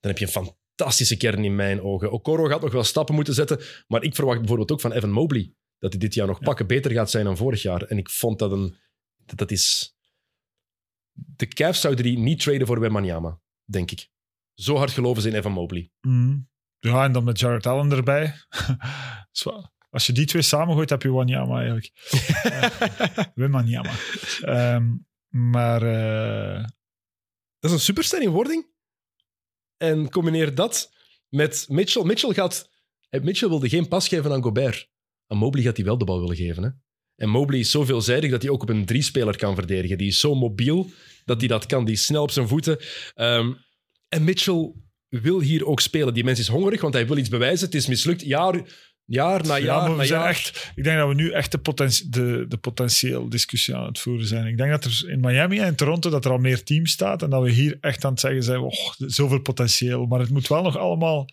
dan heb je een fantastische kern in mijn ogen. Okoro gaat nog wel stappen moeten zetten, maar ik verwacht bijvoorbeeld ook van Evan Mobley dat hij dit jaar nog pakken beter gaat zijn dan vorig jaar. En ik vond dat een... Dat, dat is... De Cavs zouden die niet traden voor Wembanyama, denk ik. Zo hard geloven ze in Evan Mobley. Mhm. Ja, en dan met Jared Allen erbij. Als je die twee samengooit, heb je Wanyama eigenlijk. uh, Wanyama. Ehm, maar uh, dat is een superster in wording. En combineer dat met Mitchell. Mitchell, gaat, Mitchell wilde geen pas geven aan Gobert. Aan Mobley gaat hij wel de bal willen geven. Hè? En Mobley is zo veelzijdig dat hij ook op een drie-speler kan verdedigen. Die is zo mobiel dat hij dat kan. Die is snel op zijn voeten. Um, en Mitchell wil hier ook spelen. Die mens is hongerig, want hij wil iets bewijzen. Het is mislukt jaar, jaar na jaar ja, na jaar. Echt, ik denk dat we nu echt de, potentie, de, de potentieel discussie aan het voeren zijn. Ik denk dat er in Miami en Toronto dat er al meer teams staat en dat we hier echt aan het zeggen zijn, oh, zoveel potentieel. Maar het moet wel nog allemaal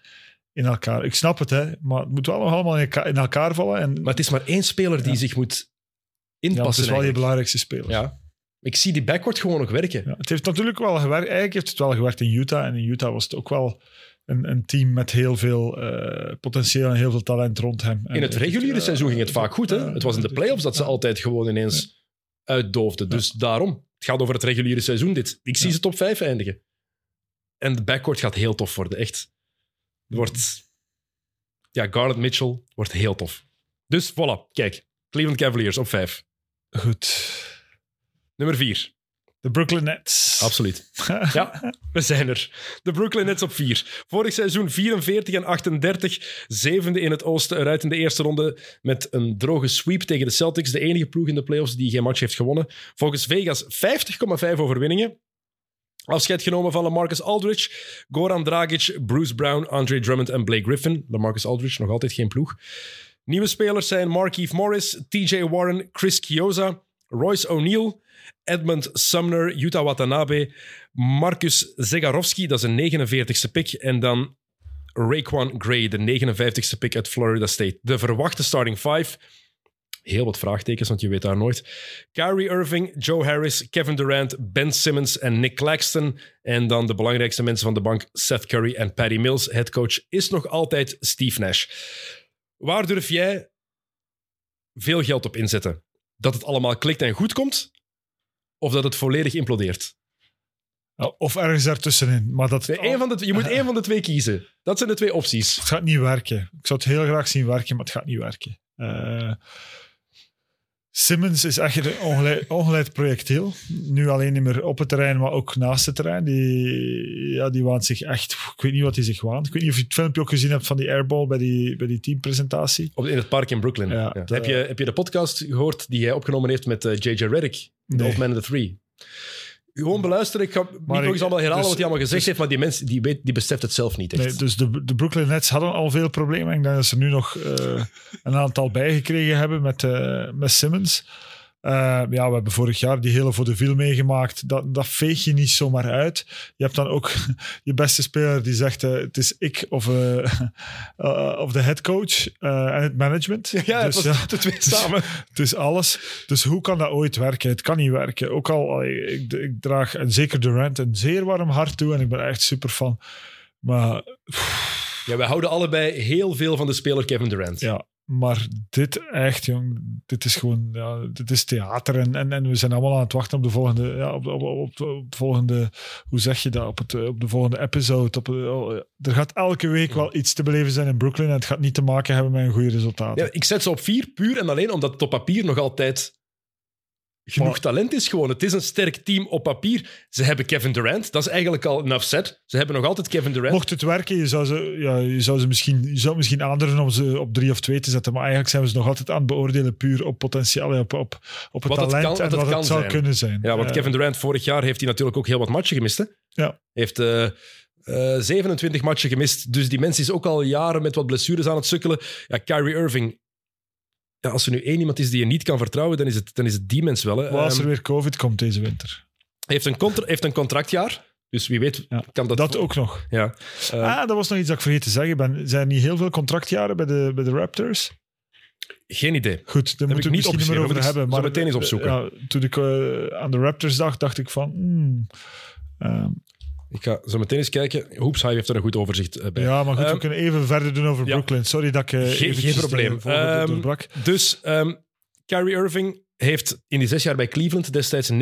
in elkaar. Ik snap het, hè, maar het moet wel nog allemaal in elkaar, in elkaar vallen. En, Maar het is maar één speler die Ja. zich moet ja, het inpassen. is wel je belangrijkste speler. Ja. Ik zie die backcourt gewoon nog werken. Ja, het heeft natuurlijk wel gewerkt. Eigenlijk heeft het wel gewerkt in Utah. En in Utah was het ook wel een, een team met heel veel eh, potentieel en heel veel talent rond hem. In het reguliere eh, seizoen ging het vaak goed. Hè? Het was in de playoffs dat ze altijd gewoon ineens uitdoofden. Dus daarom. Het gaat over het reguliere seizoen dit. Ik zie ze top 5 eindigen. En de backcourt gaat heel tof worden, echt. Het wordt... Ja, Garland Mitchell wordt heel tof. Dus voilà, kijk. Cleveland Cavaliers op 5. Goed. Nummer 4. De Brooklyn Nets. Absoluut. Ja, we zijn er. De Brooklyn Nets op 4. Vorig seizoen 44 en 38. Zevende in het oosten, eruit in de eerste ronde met een droge sweep tegen de Celtics. De enige ploeg in de playoffs die geen match heeft gewonnen. Volgens Vegas 50,5 overwinningen. Afscheid genomen van LaMarcus Aldridge, Goran Dragic, Bruce Brown, Andre Drummond en Blake Griffin. LaMarcus Aldridge nog altijd geen ploeg. Nieuwe spelers zijn Markeith Morris, TJ Warren, Chris Chioza, Royce O'Neal, Edmund Sumner, Yuta Watanabe, Marcus Zegarowski, dat is een 49ste pick, en dan Raekwon Gray, de 59ste pick uit Florida State. De verwachte starting five. Heel wat vraagtekens, want je weet daar nooit. Kyrie Irving, Joe Harris, Kevin Durant, Ben Simmons en Nick Claxton. En dan de belangrijkste mensen van de bank, Seth Curry en Patty Mills. Headcoach is nog altijd Steve Nash. Waar durf jij veel geld op inzetten? Dat het allemaal klikt en goed komt? Of dat het volledig implodeert? Ja, Of ergens daartussenin. Maar dat van de, je moet één van de twee kiezen. Dat zijn de twee opties. het gaat niet werken. Ik zou het heel graag zien werken, maar het gaat niet werken. Eh, Simmons is echt een ongeleid, ongeleid projectiel. Nu alleen niet meer op het terrein, maar ook naast het terrein. Die, ja, die waant zich echt... Ik weet niet wat hij zich waant. Ik weet niet of je het filmpje ook gezien hebt van die airball bij die, bij die teampresentatie. Op, in het park in Brooklyn. Ja, Ja. de- heb, je, heb je de podcast gehoord die hij opgenomen heeft met eh, J.J. Reddick? The Nee. Old Man in the Three. Gewoon beluisteren. Ik ga niet Maar nog ik- eens allemaal herhalen dus- wat hij allemaal gezegd dus- heeft, maar die mensen die, weet, die beseft het zelf niet echt. Nee, dus de, de Brooklyn Nets hadden al veel problemen. Ik denk dat ze nu nog eh, een aantal bijgekregen hebben met, eh, met Simmons. Eh, ja, we hebben vorig jaar die hele voor de viel meegemaakt. Dat, dat veeg je niet zomaar uit. Je hebt dan ook je beste speler die zegt: eh, het is ik of, eh, of de headcoach eh, en het management. ja, het dus, was ja, de twee samen. het is alles. Dus hoe kan dat ooit werken? Het kan niet werken. Ook al, ik, ik draag en zeker Durant een zeer warm hart toe en ik ben er echt super fan. Maar Ja, wij houden allebei heel veel van de speler Kevin Durant. Ja, maar dit echt, jong, dit is gewoon, ja, dit is theater. En, en, en we zijn allemaal aan het wachten op de volgende, ja, op, op, op, de volgende, hoe zeg je dat, op, het, op de volgende episode. Op, oh, er gaat elke week wel iets te beleven zijn in Brooklyn en het gaat niet te maken hebben met een goede resultaat. Ja, ik zet ze op vier, puur en alleen omdat het op papier nog altijd genoeg Maar- talent is. Gewoon. Het is een sterk team op papier. Ze hebben Kevin Durant, dat is eigenlijk al enough set. Ze hebben nog altijd Kevin Durant. Mocht het werken, je zou ze, ja, je zou ze misschien, je zou misschien aandurven om ze op drie of twee te zetten. Maar eigenlijk zijn we ze nog altijd aan het beoordelen puur op potentieel, op, op, op het Wat het talent kan- wat en het wat kan het zou zijn. kunnen zijn. Ja, want Eh, Kevin Durant, vorig jaar heeft hij natuurlijk ook heel wat matchen gemist. Hè? Ja. Heeft eh, eh, 27 matchen gemist. Dus die mens is ook al jaren met wat blessures aan het sukkelen. Ja, Kyrie Irving. Ja, als er nu één iemand is die je niet kan vertrouwen, dan is het, dan is het die mens wel. Hè. Als er Ehm, weer COVID komt deze winter? heeft, een contra- heeft een contractjaar. Dus wie weet Ja, kan dat... Dat ook nog. Ja. Eh, ah, dat was nog iets dat ik vergeten te zeggen. Ben, zijn er niet heel veel contractjaren bij de, bij de Raptors? Geen idee. Goed, daar moeten we niet meer over hebben. Maar meteen eens opzoeken. Ja, toen ik eh, aan de Raptors dacht, dacht ik van... hmm, ehm, Ik ga zo meteen eens kijken. Hoops Hive heeft er een goed overzicht eh, bij. ja, maar goed, Ehm, we kunnen even verder doen over ja. Brooklyn. Sorry dat ik uh, Geen- geen probleem. Ehm. Dus ehm Kyrie Irving heeft in die zes jaar bij Cleveland destijds 19%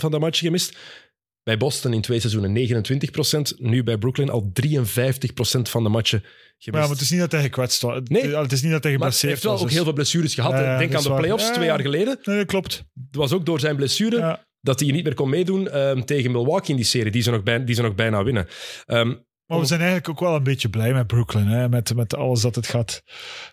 van de matchen gemist. Bij Boston in twee seizoenen 29%. Nu bij Brooklyn al 53% van de matchen Maar, gemist. ja, maar het is niet dat hij gekwetst was. Nee. Het, is niet dat hij Maar hij geblesseerd heeft wel was. ook dus- heel veel blessures gehad. Ja, hè. ja, Denk aan de playoffs twee ja. jaar geleden. Nee, dat klopt. Het was ook door zijn blessure Ja. Dat hij niet meer kon meedoen ehm, tegen Milwaukee in die serie, die ze nog, bij, die ze nog bijna winnen. Ehm, Maar we zijn eigenlijk ook wel een beetje blij met Brooklyn. Hè? Met, met alles dat het gaat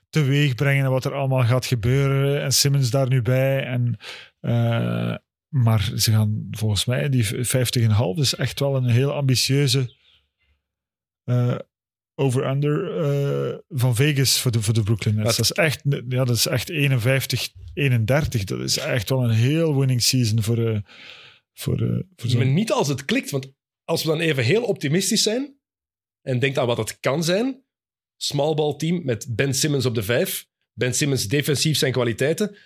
teweeg brengen en wat er allemaal gaat gebeuren. En Simmons daar nu bij. En, eh, maar ze gaan volgens mij, die 50,5 is echt wel een heel ambitieuze eh, over-under eh, van Vegas voor de, voor de Brooklyn Nets. Dat is echt, ja, dat is echt 51, 31. Dat is echt wel een heel winning season voor, eh voor, eh voor maar niet als het klikt, want als we dan even heel optimistisch zijn en denkt aan wat het kan zijn, small ball team met Ben Simmons op de vijf. Ben Simmons defensief zijn kwaliteiten.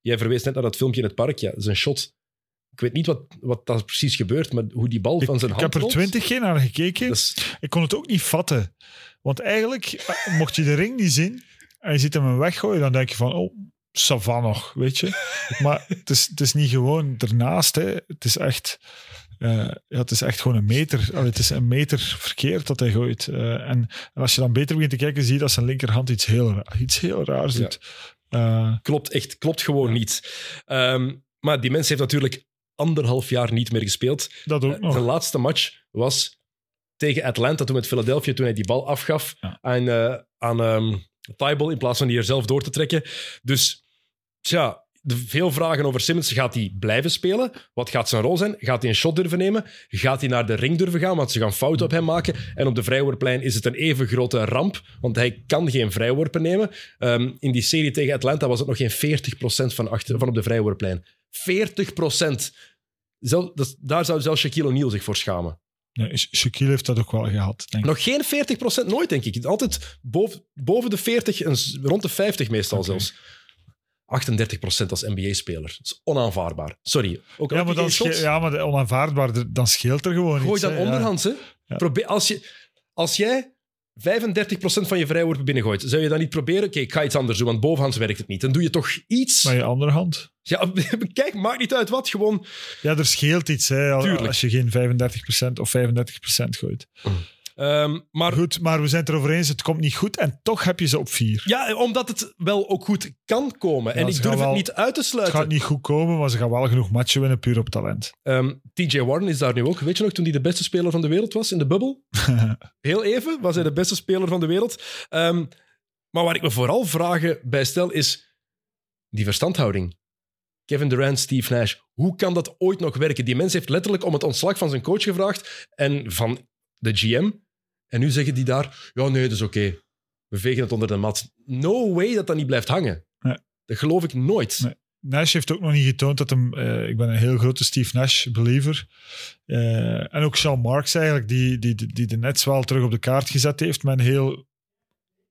Jij verwees net naar dat filmpje in het park. Ja, dat is een shot. Ik weet niet wat, wat daar precies gebeurt, maar hoe die bal van zijn ik hand heb er twintig keer naar gekeken. dat Ik kon het ook niet vatten. Want eigenlijk, eh, mocht je de ring niet zien en je ziet hem weggooien, dan denk je van, oh, savan nog, weet je. Maar het is, het is niet gewoon ernaast. Hè. Het, is echt, eh, ja, het is echt gewoon een meter. Allee, het is een meter verkeerd dat hij gooit. Eh, en, en als je dan beter begint te kijken, zie je dat zijn linkerhand iets heel, iets heel raars Ja. doet. Klopt echt, klopt gewoon niet. Ehm, maar die mens heeft natuurlijk anderhalf jaar niet meer gespeeld. dat ook Eh, nog. Zijn laatste match was tegen Atlanta, toen met Philadelphia, toen hij die bal afgaf Ja. aan, eh aan ehm Thibault in plaats van die er zelf door te trekken. Dus, tja, de- veel vragen over Simmons. Gaat hij blijven spelen? Wat gaat zijn rol zijn? Gaat hij een shot durven nemen? Gaat hij naar de ring durven gaan? Want ze gaan fouten op hem maken. En op de vrijworplijn is het een even grote ramp, want hij kan geen vrijworpen nemen. Ehm, in die serie tegen Atlanta was het nog geen 40% van, achter, van op de vrijworplijn. 40%! Zel, dat, daar zou zelfs Shaquille O'Neal zich voor schamen. Nee, Sha- Shaquille heeft dat ook wel gehad, denk ik. Nog geen 40% nooit, denk ik. Altijd boven, boven de 40 en s- rond de 50 meestal zelfs. 38% als NBA-speler. Dat is onaanvaarbaar. Sorry. Ook Ja, maar, dan ja, maar onaanvaardbaar, dan scheelt er gewoon gooi iets. dan hè. Onderhands. Ja. Probeer, als, je, als jij 35% van je vrijworpen binnengooit, zou je dan niet proberen? Oké, ik ga iets anders doen, want bovenhands werkt het niet. Dan doe je toch iets. Maar je andere hand. Ja, kijk, maakt niet uit wat. Gewoon Ja, er scheelt iets hè, Tuurlijk. als je geen 35% of 35% gooit. Ehm, maar Goed, maar we zijn het erover eens, het komt niet goed en toch heb je ze op vier. ja, omdat het wel ook goed kan komen. Ja, en ik durf het niet uit te Het sluiten. gaat niet goed komen, maar ze gaan wel genoeg matchen winnen, puur op talent. Ehm, TJ Warren is daar nu ook. Weet je nog, toen hij de beste speler van de wereld was in de bubbel? Heel even was hij de beste speler van de wereld. Ehm, maar waar ik me vooral vragen bij stel is die verstandhouding. Kevin Durant, Steve Nash. Hoe kan dat ooit nog werken? Die mens heeft letterlijk om het ontslag van zijn coach gevraagd en van de GM. En nu zeggen die daar, ja nee, dat is oké. We vegen het onder de mat. No way dat dat niet blijft hangen. Nee. Dat geloof ik nooit. Nee. Nash heeft ook nog niet getoond dat hem... eh, ik ben een heel grote Steve Nash-believer. Eh, en ook Sean Marks eigenlijk, die, die, die de Nets wel terug op de kaart gezet heeft met een heel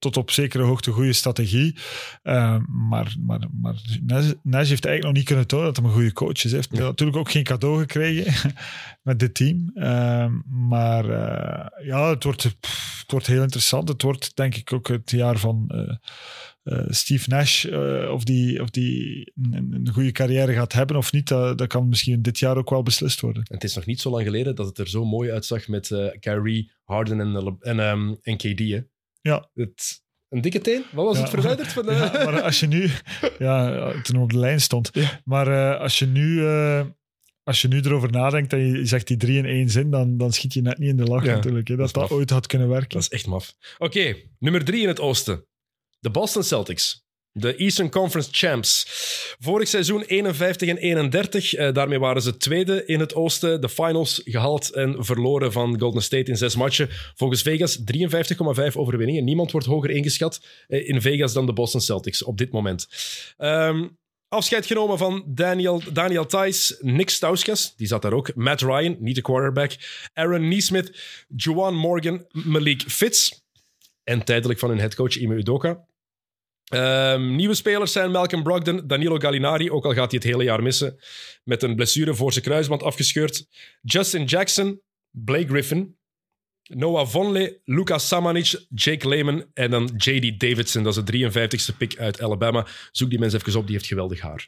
tot op zekere hoogte goede strategie. Eh, maar maar, maar Nash, Nash heeft eigenlijk nog niet kunnen tonen dat hij een goede coach is. Hij heeft Ja. natuurlijk ook geen cadeau gekregen met dit team. Eh, maar eh, ja, het wordt, pff, het wordt heel interessant. Het wordt denk ik ook het jaar van... Steve Nash, of die, of die een, een goede carrière gaat hebben of niet, dat, dat kan misschien dit jaar ook wel beslist worden. En het is nog niet zo lang geleden dat het er zo mooi uitzag met Kyrie, Harden en, en, ehm, en KD. Hè? Ja. Het, een dikke teen? Wat was Ja. het verwijderd? Van de... Ja, maar als je nu, ja, toen op de lijn stond, Ja. maar eh, als je nu. eh, als je nu erover nadenkt en je zegt die drie in één zin, dan, dan schiet je net niet in de lach natuurlijk. Hè, dat dat ooit had kunnen werken. Dat is echt maf. Oké, nummer drie in het oosten. De Boston Celtics. De Eastern Conference Champs. Vorig seizoen 51 en 31. Eh, daarmee waren ze tweede in het oosten. De finals gehaald en verloren van Golden State in zes matchen. Volgens Vegas 53,5 overwinningen. Niemand wordt hoger ingeschat eh, in Vegas dan de Boston Celtics op dit moment. Ehm, afscheid genomen van Daniel, Daniel Thijs, Nick Stauskas, die zat daar ook. Matt Ryan, niet de quarterback. Aaron Neesmith, Juwan Morgan, Malik Fitz. En tijdelijk van hun headcoach Ime Udoka. Ehm, nieuwe spelers zijn Malcolm Brogdon, Danilo Gallinari, ook al gaat hij het hele jaar missen, met een blessure voor zijn kruisband afgescheurd. Justin Jackson, Blake Griffin, Noah Vonleh, Lucas Samanic, Jake Lehman en dan J.D. Davidson. Dat is de 53ste pick uit Alabama. Zoek die mensen even op, die heeft geweldig haar.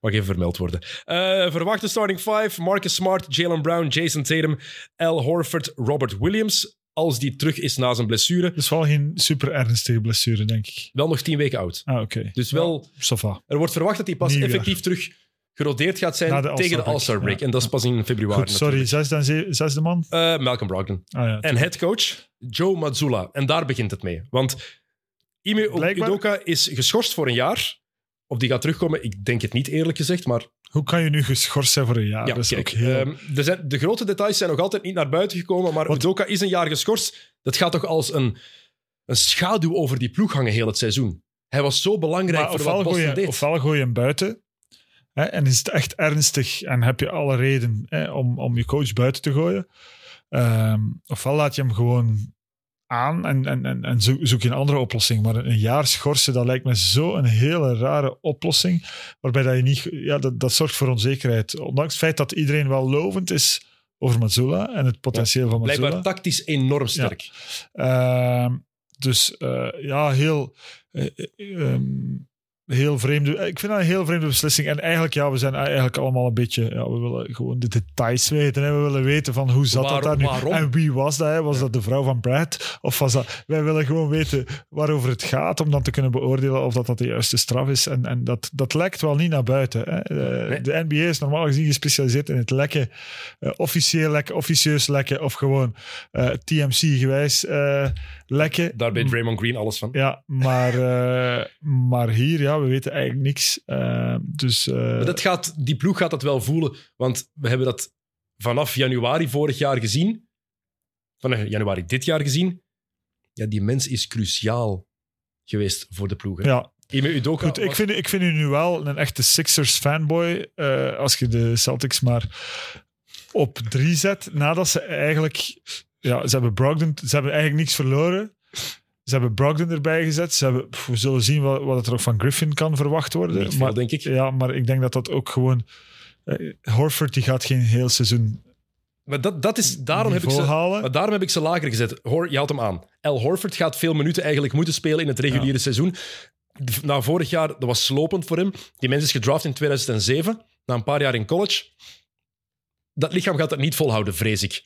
Mag even vermeld worden. Eh, verwachte starting five, Marcus Smart, Jalen Brown, Jason Tatum, Al Horford, Robert Williams. Als die terug is na zijn blessure. Is wel geen super ernstige blessure, denk ik. Wel nog tien weken oud. Ah, oké. Dus wel, va. er wordt verwacht dat hij pas effectief terug gerodeerd gaat zijn de tegen de All-Star break, ja. En dat is pas in februari. Goed, sorry. Zesde, en ze- zesde man? Eh, Malcolm Brogdon. Ah, ja, En headcoach Joe Mazzulla. En daar begint het mee. Want Ime Udoka is geschorst voor een jaar. Of die gaat terugkomen, ik denk het niet eerlijk gezegd. Maar Hoe kan je nu geschorst zijn voor een jaar? ja, dat is kijk, ook heel... ehm, er zijn, de grote details zijn nog altijd niet naar buiten gekomen. Maar Wat- Udoka is een jaar geschorst. Dat gaat toch als een, een schaduw over die ploeg hangen heel het seizoen. Hij was zo belangrijk maar voor wat Boston je, deed. ofwel gooi je hem buiten. Hè, en is het echt ernstig en heb je alle reden hè, om, om je coach buiten te gooien. Ehm, ofwel laat je hem gewoon aan en, en, en, en zoek, je een andere oplossing. Maar een jaar schorsen, dat lijkt me zo een hele rare oplossing. Waarbij dat je niet... Ja, dat, dat zorgt voor onzekerheid. Ondanks het feit dat iedereen wel lovend is over Mazzula en het potentieel van Mazzula. Blijkbaar tactisch enorm sterk. Ehm, dus eh, ja, heel... eh, eh, ehm, heel vreemde. Ik vind dat een heel vreemde beslissing. En eigenlijk, ja, we zijn eigenlijk allemaal een beetje. Ja, we willen gewoon de details weten. Hè. We willen weten van hoe zat dat Waarom- daar nu? En wie was dat? Hè? Was dat de vrouw van Brad? Of was dat. Wij willen gewoon weten waarover het gaat. Om dan te kunnen beoordelen of dat, dat de juiste straf is. En, en dat, dat lekt wel niet naar buiten. Hè. Eh, Nee. De NBA is normaal gezien gespecialiseerd in het lekken. eh, officieel lekken, officieus lekken. Of gewoon eh, TMC-gewijs eh, lekken. Daar weet Draymond Green alles van. Ja, maar, eh, maar hier, ja, we weten eigenlijk niks. Eh, dus eh, Maar dat gaat, die ploeg gaat dat wel voelen, want we hebben dat vanaf januari vorig jaar gezien. Vanaf januari dit jaar gezien. Ja, die mens is cruciaal geweest voor de ploeg. hè. ja, Udoka goed. Ik vind, ik vind u nu wel een echte Sixers fanboy. eh, als je de Celtics maar op drie zet. Nadat ze eigenlijk. Ja, ze hebben Brogdon. Ze hebben eigenlijk niks verloren. Ze hebben Brogdon erbij gezet. Ze hebben, pff, we zullen zien wat, wat er ook van Griffin kan verwacht worden. Niet veel, maar, denk ik. Ja, maar ik denk dat dat ook gewoon. eh, Horford die gaat geen heel seizoen Maar dat, dat is, daarom, heb ik ze, halen. maar daarom heb ik ze lager gezet. Hoor, je had hem aan. El Horford gaat veel minuten eigenlijk moeten spelen in het reguliere seizoen. Na vorig jaar, dat was slopend voor hem. Die mens is gedraft in 2007, na een paar jaar in college. Dat lichaam gaat dat niet volhouden, vrees ik.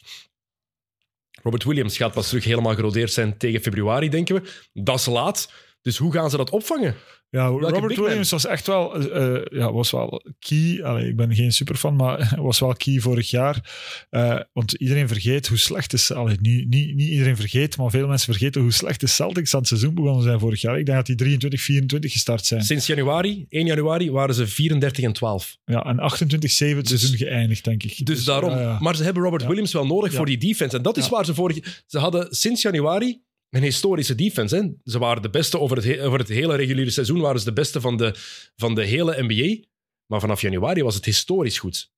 Robert Williams gaat pas terug helemaal gerodeerd zijn tegen februari, denken we. Dat is laat. Dus hoe gaan ze dat opvangen? Ja, Welke Robert man? Williams was echt wel, eh, eh, ja, was wel key. Allee, ik ben geen superfan, maar was wel key vorig jaar. Eh, want iedereen vergeet hoe slecht is. Allee, niet, niet, niet iedereen vergeet, maar veel mensen vergeten hoe slecht de Celtics aan het seizoen begonnen zijn vorig jaar. Ik denk dat die 23, 24 gestart zijn. Sinds januari, 1 januari, waren ze 34 en 12. Ja, en 28, 7 het seizoen geëindigd, denk ik. Dus daarom. ja, ja. Maar ze hebben Robert Ja. Williams wel nodig Ja. voor die defense. En dat is waar ze vorig... Ze hadden sinds januari een historische defense. Ze waren de beste over het, het hele reguliere seizoen. Waren ze de beste van de, van de hele NBA. Maar vanaf januari was het historisch goed.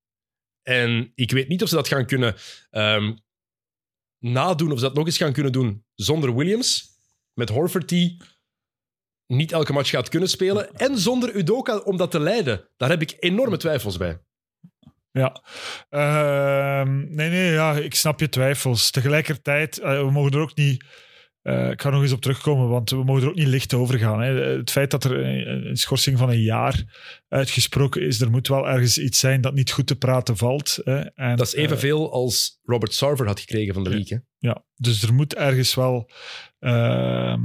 En ik weet niet of ze dat gaan kunnen ehm, nadoen. Of ze dat nog eens gaan kunnen doen zonder Williams. Met Horford die niet elke match gaat kunnen spelen. En zonder Udoka om dat te leiden. Daar heb ik enorme twijfels bij. Ja. Ehm, nee, nee, ja, ik snap je twijfels. Tegelijkertijd, eh, we mogen er ook niet... eh, ik ga nog eens op terugkomen, want we mogen er ook niet licht over gaan. Hè. Het feit dat er een, een schorsing van een jaar uitgesproken is, er moet wel ergens iets zijn dat niet goed te praten valt. Hè. En, Dat is eh, evenveel als Robert Sarver had gekregen van de league. hè. ja, dus er moet ergens wel ehm,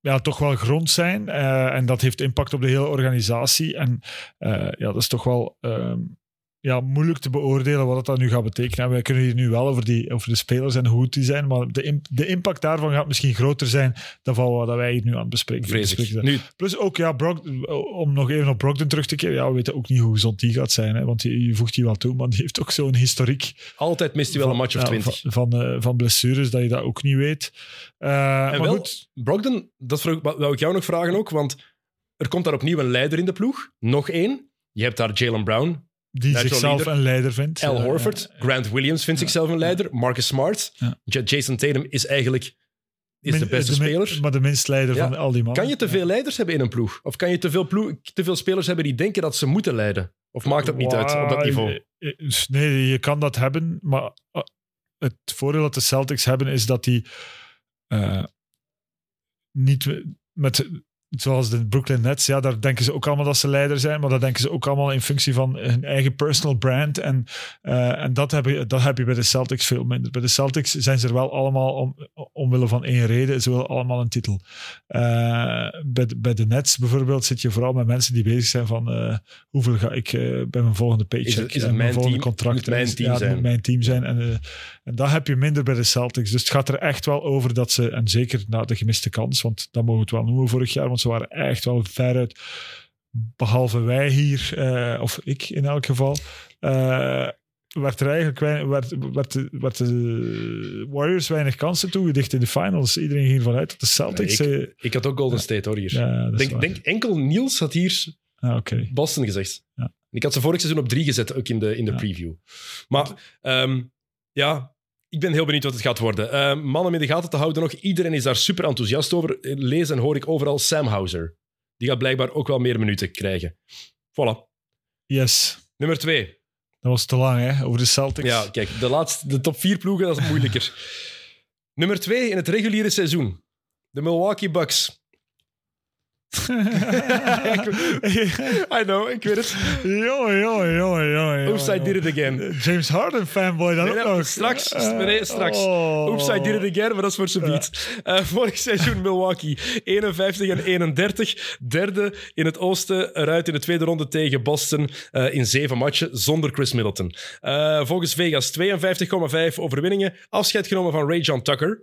ja, toch wel grond zijn. eh, en dat heeft impact op de hele organisatie. En eh, ja, dat is toch wel ehm, ja, moeilijk te beoordelen wat dat dan nu gaat betekenen. En wij kunnen hier nu wel over, die, over de spelers en hoe goed die zijn. Maar de, de impact daarvan gaat misschien groter zijn dan van wat wij hier nu aan het bespreken, bespreken. Nu, Plus ook, ja, Brog- om nog even op Brogdon terug te keren. Ja, we weten ook niet hoe gezond die gaat zijn. Hè, want je, je voegt die wel toe. Maar die heeft ook zo'n historiek altijd mist hij wel een match of ja, twintig. Van, van, eh, van blessures, dat je dat ook niet weet. Eh, maar wel- goed, Brogdon, dat vroeg- wou ik jou nog vragen ook, want er komt daar opnieuw een leider in de ploeg. Nog één. Je hebt daar Jalen Brown, die natural zichzelf leader. een leider vindt. Al Horford. Grant Williams vindt zichzelf een leider, Marcus Smart. Ja. Ja- Jason Tatum is eigenlijk is de beste speler. Maar de minst leider van al die mannen. Kan je te veel leiders hebben in een ploeg? Of kan je te veel, ploeg, te veel spelers hebben die denken dat ze moeten leiden? Of maakt dat niet uit op dat niveau? eh, eh, Nee, je kan dat hebben, maar eh, het voordeel dat de Celtics hebben is dat die niet met, zoals de Brooklyn Nets, ja, daar denken ze ook allemaal dat ze leider zijn, maar dat denken ze ook allemaal in functie van hun eigen personal brand. En, eh, en dat, heb je, dat heb je bij de Celtics veel minder. Bij de Celtics zijn ze er wel allemaal om, omwille van één reden, ze willen allemaal een titel. Eh, bij, de, bij de Nets bijvoorbeeld zit je vooral met mensen die bezig zijn van eh, hoeveel ga ik bij mijn volgende paycheck Is het- is het en mijn volgende team? contract. Moet mijn En- team ja, zijn. moet mijn team zijn. En, en dat heb je minder bij de Celtics. Dus het gaat er echt wel over dat ze, en zeker na de gemiste kans, want dat mogen we het wel noemen vorig jaar, want ze waren echt wel veruit, behalve wij hier, eh, of ik in elk geval, eh, werd er eigenlijk weinig, werd, werd, de, werd de Warriors weinig kansen toegedicht in de finals. Iedereen ging ervan uit dat de Celtics... Nee, eh, Ik had ook Golden State hoor hier. ja, denk, denk enkel Niels had hier Ah, Oké. Boston gezegd. Ja. Ik had ze vorig seizoen op drie gezet, ook in de, in de preview. Maar ehm, ja, ik ben heel benieuwd wat het gaat worden. Uh, mannen met de gaten te houden nog. Iedereen is daar super enthousiast over. Lees en hoor ik overal Sam Hauser. Die gaat blijkbaar ook wel meer minuten krijgen. Voilà. Yes. Nummer twee. Dat was te lang, hè? Over de Celtics. Ja, kijk, de, laatste, de top vier ploegen, dat is moeilijker. Nummer twee in het reguliere seizoen. De Milwaukee Bucks. I know, ik weet het. Jongen, jongen, jongen, jongen. Oops, I did it again. James Harden fanboy dan nee, ook nog. Straks, nee, straks. Oh. Oops, I did it again, maar dat is voor z'n beat. Uh, vorig seizoen Milwaukee, 51 en 31. Derde in het oosten, eruit in de tweede ronde tegen Boston uh, in zeven matchen, zonder Chris Middleton. Uh, volgens Vegas 52,5 overwinningen. Afscheid genomen van Ray John Tucker.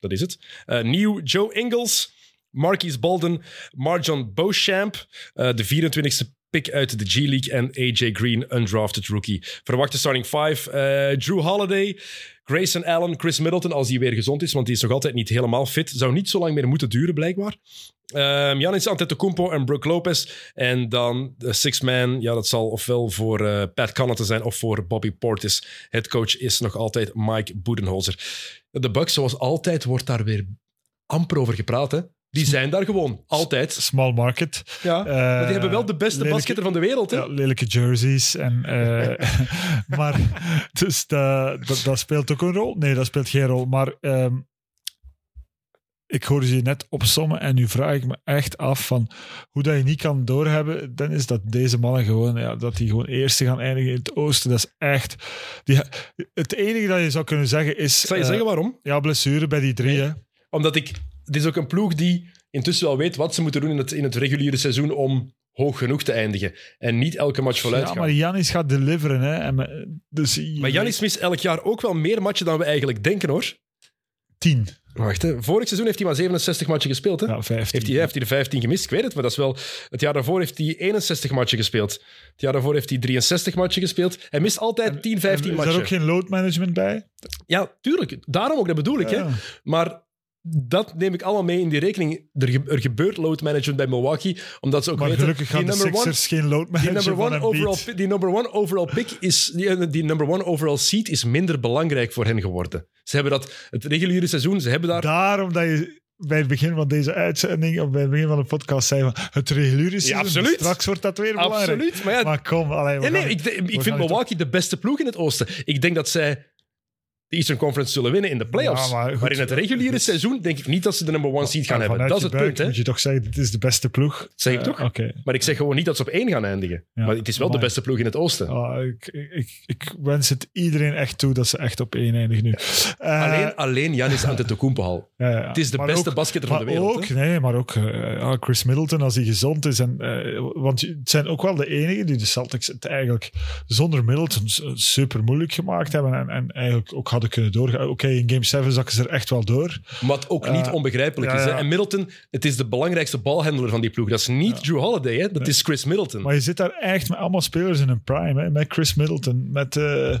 Dat is het. nieuw Joe Ingles... Marquise Bolden, Marjon Beauchamp, uh, de 24e pick uit de G-League en AJ Green, undrafted rookie. Verwachte starting five, uh, Drew Holiday, Grayson Allen, Chris Middleton, als hij weer gezond is, want die is nog altijd niet helemaal fit. Zou niet zo lang meer moeten duren, blijkbaar. Um, Giannis Antetokounmpo en Brook Lopez. En dan de six man, ja, dat zal ofwel voor uh, Pat Connaughton zijn of voor Bobby Portis. Het coach is nog altijd Mike Budenholzer. De Bucks, zoals altijd, wordt daar weer amper over gepraat, hè? Die zijn daar gewoon, altijd. Small market. Ja, uh, maar die hebben wel de beste lelijke, basketter van de wereld. Hè? Ja, lelijke jerseys. En, uh, maar dus dat, dat, dat, speelt ook een rol. Nee, dat speelt geen rol. Maar um, ik hoorde ze net opsommen en nu vraag ik me echt af van hoe dat je niet kan doorhebben, dan is dat deze mannen gewoon, ja, dat die gewoon eerste gaan eindigen in het oosten. Dat is echt... Die, het enige dat je zou kunnen zeggen is... Zal je uh, zeggen waarom? Ja, blessure bij die drie. Nee. Hè. Omdat ik het is ook een ploeg die intussen wel weet wat ze moeten doen in het, in het reguliere seizoen om hoog genoeg te eindigen. En niet elke match voluit ja, gaan. maar Janis gaat deliveren. Hè. En, dus, maar Janis mist elk jaar ook wel meer matchen dan we eigenlijk denken, hoor. Tien. Wacht, hè. vorig seizoen heeft hij maar 67 matchen gespeeld. Hè? Ja, 15. Heeft hij, heeft hij er 15 gemist? Ik weet het, maar dat is wel... Het jaar daarvoor heeft hij 61 matchen gespeeld. Het jaar daarvoor heeft hij 63 matchen gespeeld. Hij mist altijd 10, 15 en, matchen. Is er ook geen load management bij? Ja, tuurlijk. Daarom ook, dat bedoel ik. Ja. Hè. Maar dat neem ik allemaal mee in die rekening. Er, ge er gebeurt load management bij Milwaukee, omdat ze ook maar weten... gelukkig gaan de Sixers geen load die management number, one overall, die number one overall pick is... Die, die number one overall seed is minder belangrijk voor hen geworden. Ze hebben dat... Het reguliere seizoen, ze hebben daar... Daarom dat je bij het begin van deze uitzending, of bij het begin van de podcast, zei van het reguliere seizoen, absoluut. straks wordt dat weer belangrijk. Absoluut, maar ja... Maar kom, allee, we nee, ik, ik vind Milwaukee de beste ploeg in het oosten. Ik denk dat zij de Eastern Conference zullen winnen in de playoffs. Ja, maar in het reguliere seizoen denk ik niet dat ze de number one seed gaan hebben. Dat is het buik punt, hè. moet je toch zeggen, dit is de beste ploeg. Zeg ik Eh, toch? Maar ik zeg gewoon niet dat ze op één gaan eindigen. Ja, maar het is wel de beste ploeg in het oosten. Ah, ik, ik, ik wens het iedereen echt toe dat ze echt op één eindigen nu. Eh, alleen, alleen Janis Antetokounmpo al. ja. Het is de Maar beste ook- basketter van de wereld. Ook, hè. nee, maar ook eh, Chris Middleton als hij gezond is. En, want het zijn ook wel de enigen die de Celtics het eigenlijk zonder Middleton super moeilijk gemaakt hebben. En, en eigenlijk ook hadden kunnen doorgaan. Oké, in Game 7 zakken ze er echt wel door. Wat ook niet Eh, onbegrijpelijk ja, is. Hè. En Middleton, het is de belangrijkste balhandler van die ploeg. Dat is niet Drew Holiday, hè. dat is Chris Middleton. Maar je zit daar echt met allemaal spelers in hun prime. Hè? Met Chris Middleton, met, eh,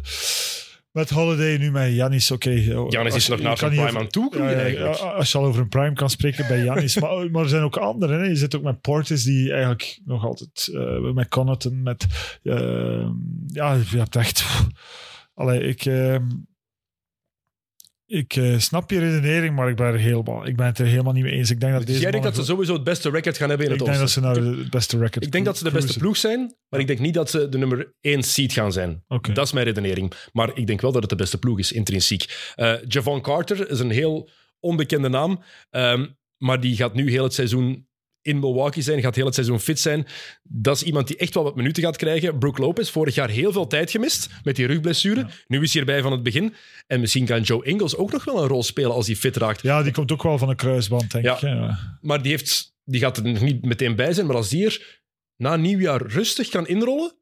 met Holiday, nu met Janis. Oké, Janis is als- nog naar zijn prime over- aan toe Ja, eigenlijk. als je al over een prime kan spreken bij Janis. maar, maar er zijn ook anderen. Hè? Je zit ook met Portis, die eigenlijk nog altijd... eh, met Connaughton, met... eh, ja, je hebt echt... Allee, ik... eh, ik eh, snap je redenering, maar ik ben, er helemaal, ik ben het er helemaal niet mee eens. Ik denk dat Dus deze jij denkt dat ze sowieso het beste record gaan hebben in ik het denk dat oosten? ze naar de beste record Ik denk dat ze de beste ploeg zijn, maar ik denk niet dat ze de nummer 1 seed gaan zijn. Dat is mijn redenering. Maar ik denk wel dat het de beste ploeg is, intrinsiek. Eh Javon Carter is een heel onbekende naam, ehm, maar die gaat nu heel het seizoen in Milwaukee zijn, gaat heel het seizoen fit zijn. Dat is iemand die echt wel wat minuten gaat krijgen. Brook Lopez, vorig jaar heel veel tijd gemist met die rugblessure. Nu is hij erbij van het begin. En misschien kan Joe Ingles ook nog wel een rol spelen als hij fit raakt. Ja, die komt ook wel van een kruisband, denk Ja. ik. Ja. Maar die, heeft, die gaat er nog niet meteen bij zijn. Maar als die er na nieuwjaar rustig kan inrollen,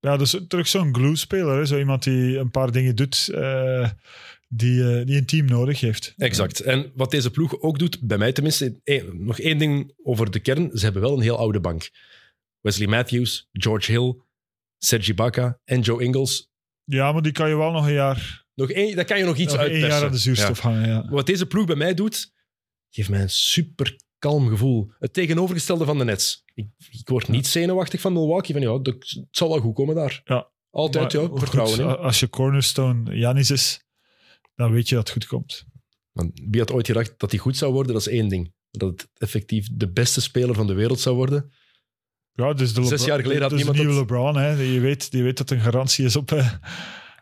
Ja, dus terug zo'n glue-speler. Zo iemand die een paar dingen doet eh, die, eh, die een team nodig heeft. Exact. En wat deze ploeg ook doet, bij mij tenminste, eh, nog één ding over de kern. Ze hebben wel een heel oude bank. Wesley Matthews, George Hill, Sergi Baca en Joe Ingles. Ja, maar die kan je wel nog een jaar, Nog één, daar kan je nog iets nog één uitpersen. jaar aan de zuurstof hangen. Ja. Wat deze ploeg bij mij doet, geeft mij een super kalm gevoel. Het tegenovergestelde van de Nets. Ik, ik word niet zenuwachtig van Milwaukee. Van, ja, dat, het zal wel goed komen daar. Ja. Altijd, Maar ja. Vertrouwen. Als je cornerstone Janis is, dan weet je dat het goed komt. Want wie had ooit gedacht dat hij goed zou worden? Dat is één ding. Dat het effectief de beste speler van de wereld zou worden. Ja, dus de Zes jaar geleden had dus niemand nieuwe dat- LeBron, hè. Je weet, je weet dat een garantie is op, eh,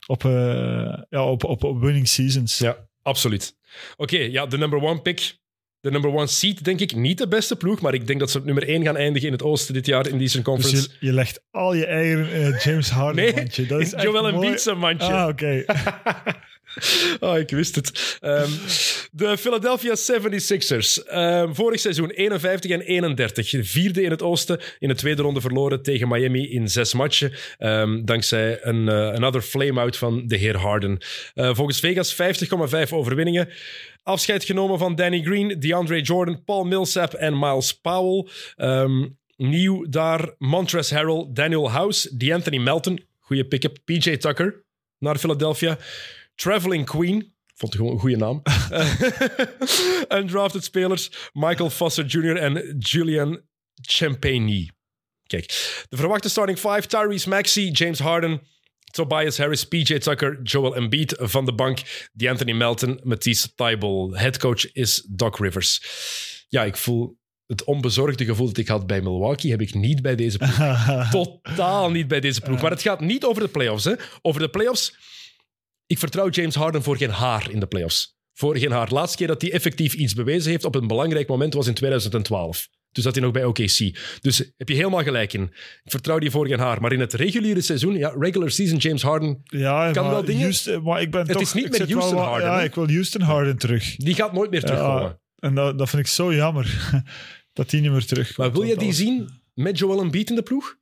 op, eh, ja, op, op, op winning seasons. Ja, absoluut. Oké, ja, de number one pick. De number one seed, denk ik, niet de beste ploeg. Maar ik denk dat ze op nummer één gaan eindigen in het oosten dit jaar in de Eastern Dus Conference. je, je legt al je in het James Harden nee, mandje. Dat is Joel. Embiid zijn mandje. Ah, oké. Oh, ik wist het. Ehm, de Philadelphia 76ers. Ehm, vorig seizoen 51 en 31. Vierde in het oosten. In de tweede ronde verloren tegen Miami in zes matchen. Ehm, dankzij een eh, another flame-out van de heer Harden. Eh, volgens Vegas 50,5 overwinningen. Afscheid genomen van Danny Green, DeAndre Jordan, Paul Millsap en Miles Powell. Nieuw daar Montrezl Harrell, Daniel House, DeAnthony Melton. Goeie pick-up. PJ Tucker naar Philadelphia. Traveling Queen. Vond het gewoon een goede naam. Undrafted spelers. Michael Foster Jr. en Julian Champagny. Kijk, de verwachte starting five. Tyrese Maxey, James Harden, Tobias Harris, PJ Tucker, Joel Embiid van de bank. DeAnthony Melton, Matisse Thybulle. Headcoach is Doc Rivers. Ja, ik voel het onbezorgde gevoel dat ik had bij Milwaukee, heb ik niet bij deze ploeg. Totaal niet bij deze ploeg. Maar het gaat niet over de playoffs. Hè. Over de playoffs. Ik vertrouw James Harden voor geen haar in de playoffs. Voor geen haar. Laatste keer dat hij effectief iets bewezen heeft op een belangrijk moment was in 2012. Dus dat hij nog bij OKC. Dus heb je helemaal gelijk in. Ik vertrouw die voor geen haar. Maar in het reguliere seizoen, ja, regular season James Harden, Ja, Kan wel dingen. Houston, maar ik ben Het toch... is niet wel Houston Harden, Ja, hè? ik wil Houston Harden terug. die gaat nooit meer terugkomen. Ja, en dat, dat vind ik zo jammer. dat die niet meer terugkomt. maar wil je die zien met Joel Embiid in de ploeg?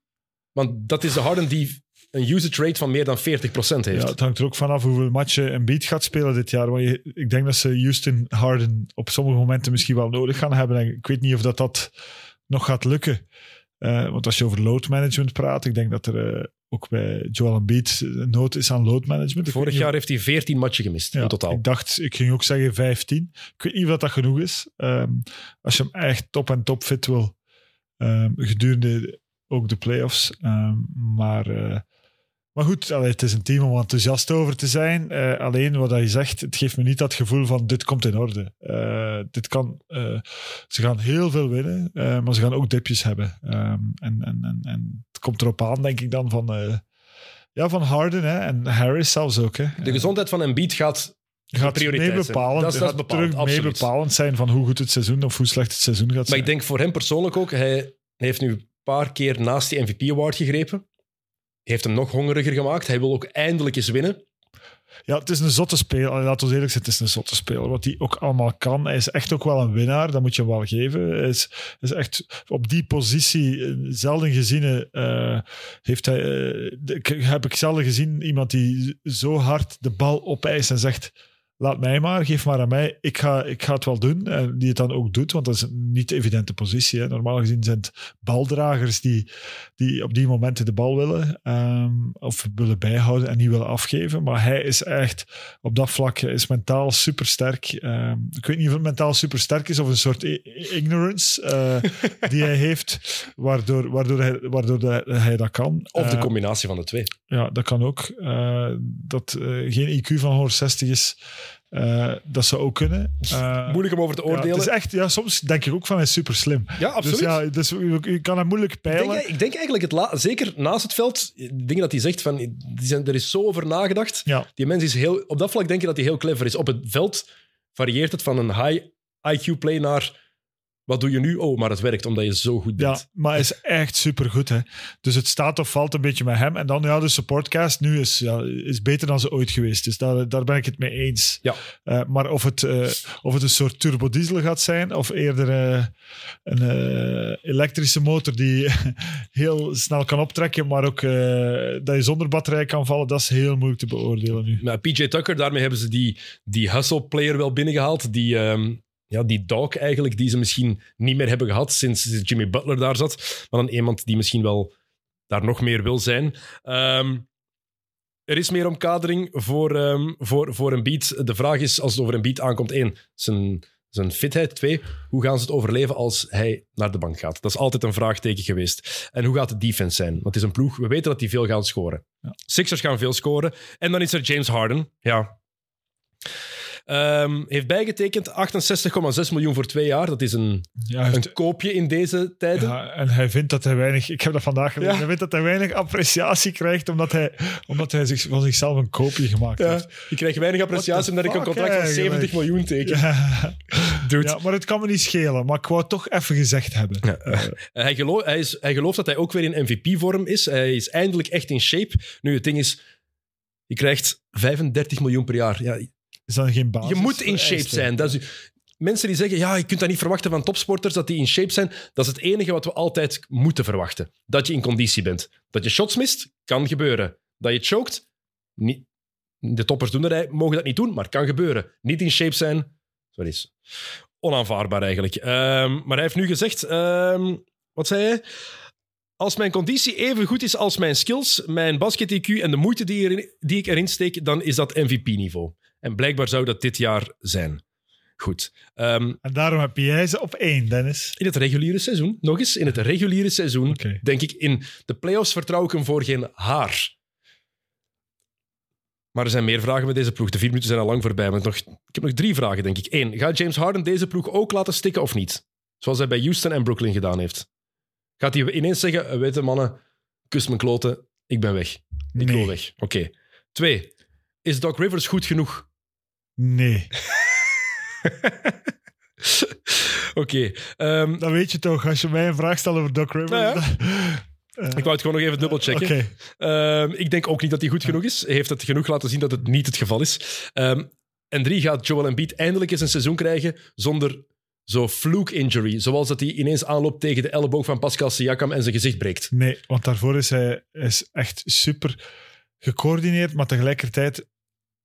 Want dat is de Harden die een usage rate van meer dan 40% heeft. Ja, het hangt er ook vanaf hoeveel matchen Embiid gaat spelen dit jaar. Want je, ik denk dat ze Houston Harden op sommige momenten misschien wel nodig gaan hebben. En ik weet niet of dat, dat nog gaat lukken. Eh, want als je over load management praat, ik denk dat er eh, ook bij Joel Embiid een nood is aan load management. Ik Vorig jaar heeft hij 14 matchen gemist Ja, in totaal. Ik dacht, ik ging ook zeggen 15. Ik weet niet of dat, dat genoeg is. Ehm, als je hem echt top en top fit wil, ehm, gedurende ook de playoffs. Ehm, maar, eh, maar goed, het is een team om enthousiast over te zijn. Eh, alleen wat je zegt, het geeft me niet dat gevoel van dit komt in orde. Eh, dit kan, eh, ze gaan heel veel winnen, maar ze gaan ook dipjes hebben. Ehm, en, en, en, en het komt erop aan, denk ik dan, van... ja, van Harden hè, en Harris zelfs ook. Hè. De gezondheid van Embiid gaat gaat prioriteit mee zijn. bepalend, Dat is- dat gaat bepalend, terug mee absoluut. bepalend zijn van hoe goed het seizoen of hoe slecht het seizoen gaat Maar zijn. ik denk voor hem persoonlijk ook, hij heeft nu een paar keer naast die MVP-award gegrepen. Heeft hem nog hongeriger gemaakt. Hij wil ook eindelijk eens winnen. Ja, het is een zotte speler. Laten we eerlijk zijn, het is een zotte speler. Wat hij ook allemaal kan. Hij is echt ook wel een winnaar, dat moet je hem wel geven. Hij is, is echt op die positie, eh, zelden gezien, eh, heeft hij, eh, heb ik zelden gezien iemand die zo hard de bal opeist en zegt... Laat mij maar, geef maar aan mij. Ik ga, ik ga het wel doen. En die het dan ook doet, want dat is een niet evidente positie. Hè. Normaal gezien zijn het baldragers die, die op die momenten de bal willen. ehm, of willen bijhouden en niet willen afgeven. Maar hij is echt op dat vlak is mentaal supersterk. Ehm, ik weet niet of het mentaal supersterk is of een soort ignorance eh, die hij heeft, waardoor, waardoor, hij, waardoor de- hij dat kan. Of de Eh, combinatie van de twee. ja, dat kan ook. Eh, dat eh, geen IQ van 160 is, eh, dat zou ook kunnen. Eh, Moeilijk om over te ja, oordelen. het is echt, ja, soms denk ik ook van hij is super slim. ja, absoluut. Dus ja, dus je, je kan hem moeilijk ik, peilen. denk, ik denk eigenlijk, het la- zeker naast het veld, dingen dat hij zegt, van, die zijn, er is zo over nagedacht. ja, Die mens is heel, op dat vlak denk je dat hij heel clever is. Op het veld varieert het van een high IQ-play naar wat doe je nu? Oh, maar het werkt omdat je zo goed bent. Ja, maar hij is echt supergoed. Hè. Dus het staat of valt een beetje met hem. En dan, ja, de supportcast nu is, ja, is beter dan ze ooit geweest. Dus daar, daar ben ik het mee eens. Ja. Eh, maar of het, eh, of het een soort turbodiesel gaat zijn, of eerder eh, een elektrische motor die heel snel kan optrekken, maar ook dat je zonder batterij kan vallen, dat is heel moeilijk te beoordelen nu. Maar PJ Tucker, daarmee hebben ze die, die hustle-player wel binnengehaald. Die, ehm, ja, die dog eigenlijk, die ze misschien niet meer hebben gehad sinds Jimmy Butler daar zat. Maar dan iemand die misschien wel daar nog meer wil zijn. Ehm, er is meer omkadering voor, ehm voor, voor een beat. De vraag is, als het over een beat aankomt, één, zijn, zijn fitheid. Twee, hoe gaan ze het overleven als hij naar de bank gaat? Dat is altijd een vraagteken geweest. En hoe gaat de defense zijn? Want het is een ploeg, we weten dat die veel gaan scoren. Ja. Sixers gaan veel scoren. En dan is er James Harden. Ja, Ehm, heeft bijgetekend 68,6 miljoen voor twee jaar. Dat is een, Ja, hij heeft- een koopje in deze tijden. ja, en hij vindt dat hij weinig, ik heb dat vandaag gelezen, Ja. hij vindt dat hij weinig appreciatie krijgt omdat hij, omdat hij zich, van zichzelf een koopje gemaakt Ja, heeft. je krijgt weinig appreciatie omdat ik een contract van eigenlijk? 70 miljoen teken. Ja. Dude. Ja, maar het kan me niet schelen, maar ik wou het toch even gezegd hebben. Eh, hij, gelooft, hij, is, hij gelooft dat hij ook weer in MVP-vorm is. Hij is eindelijk echt in shape. Nu, het ding is, je krijgt 35 miljoen per jaar. Ja, Is dan geen basis? je moet in shape zijn. Dat is, mensen die zeggen, ja, je kunt dat niet verwachten van topsporters, dat die in shape zijn. Dat is het enige wat we altijd moeten verwachten. Dat je in conditie bent. Dat je shots mist, kan gebeuren. Dat je choked, niet, de toppers doen dat, mogen dat niet doen, maar kan gebeuren. Niet in shape zijn, sorry, is onaanvaardbaar eigenlijk. Ehm, maar hij heeft nu gezegd, ehm, wat zei hij? Als mijn conditie even goed is als mijn skills, mijn basket-IQ en de moeite die, erin- die ik erin steek, dan is dat MVP-niveau. En blijkbaar zou dat dit jaar zijn. Goed. Ehm, En daarom heb jij ze op één, Dennis. in het reguliere seizoen, nog eens, in het reguliere seizoen, denk ik, in de playoffs vertrouw ik hem voor geen haar. Maar er zijn meer vragen met deze ploeg. De vier minuten zijn al lang voorbij. Maar nog, ik heb nog drie vragen, denk ik. Eén, gaat James Harden deze ploeg ook laten stikken of niet? Zoals hij bij Houston en Brooklyn gedaan heeft. Gaat hij ineens zeggen, "Eh, weet je mannen, kus mijn kloten, ik ben weg. Ik Nee. wil weg. Oké. Twee, is Doc Rivers goed genoeg? Nee. Oké. ehm, Dat weet je toch, als je mij een vraag stelt over Doc Rivers. Nou ja. Eh, ik wou het gewoon nog even dubbelchecken. Oké. Ehm, ik denk ook niet dat hij goed genoeg is. Hij heeft het genoeg laten zien dat het niet het geval is. Ehm, en drie, gaat Joel Embiid eindelijk eens een seizoen krijgen zonder zo fluke injury. Zoals dat hij ineens aanloopt tegen de elleboog van Pascal Siakam en zijn gezicht breekt. Nee, want daarvoor is hij is echt super gecoördineerd, maar tegelijkertijd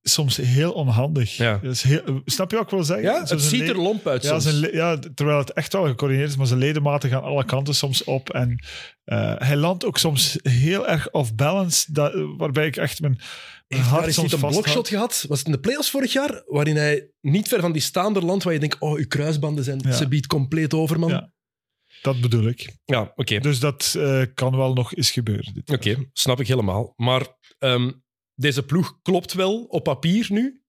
soms heel onhandig. Ja. Dat is heel, snap je wat ik wil zeggen? Ja, Zo het ziet er lomp uit Ja, soms. zijn le- ja, terwijl het echt wel gecoördineerd is, maar zijn ledematen gaan alle kanten soms op. En eh, hij landt ook soms heel erg off-balance, dat- waarbij ik echt mijn, mijn hart soms niet een vasthoud. blokshot gehad? Was het in de playoffs vorig jaar? Waarin hij niet ver van die staander landt, waar je denkt, oh, uw kruisbanden zijn, Ja. ze biedt compleet over, man. Ja, Ja. Dat bedoel ik. oké. Dus dat eh, kan wel nog eens gebeuren. Oké, snap ik helemaal. Maar ehm, deze ploeg klopt wel op papier nu.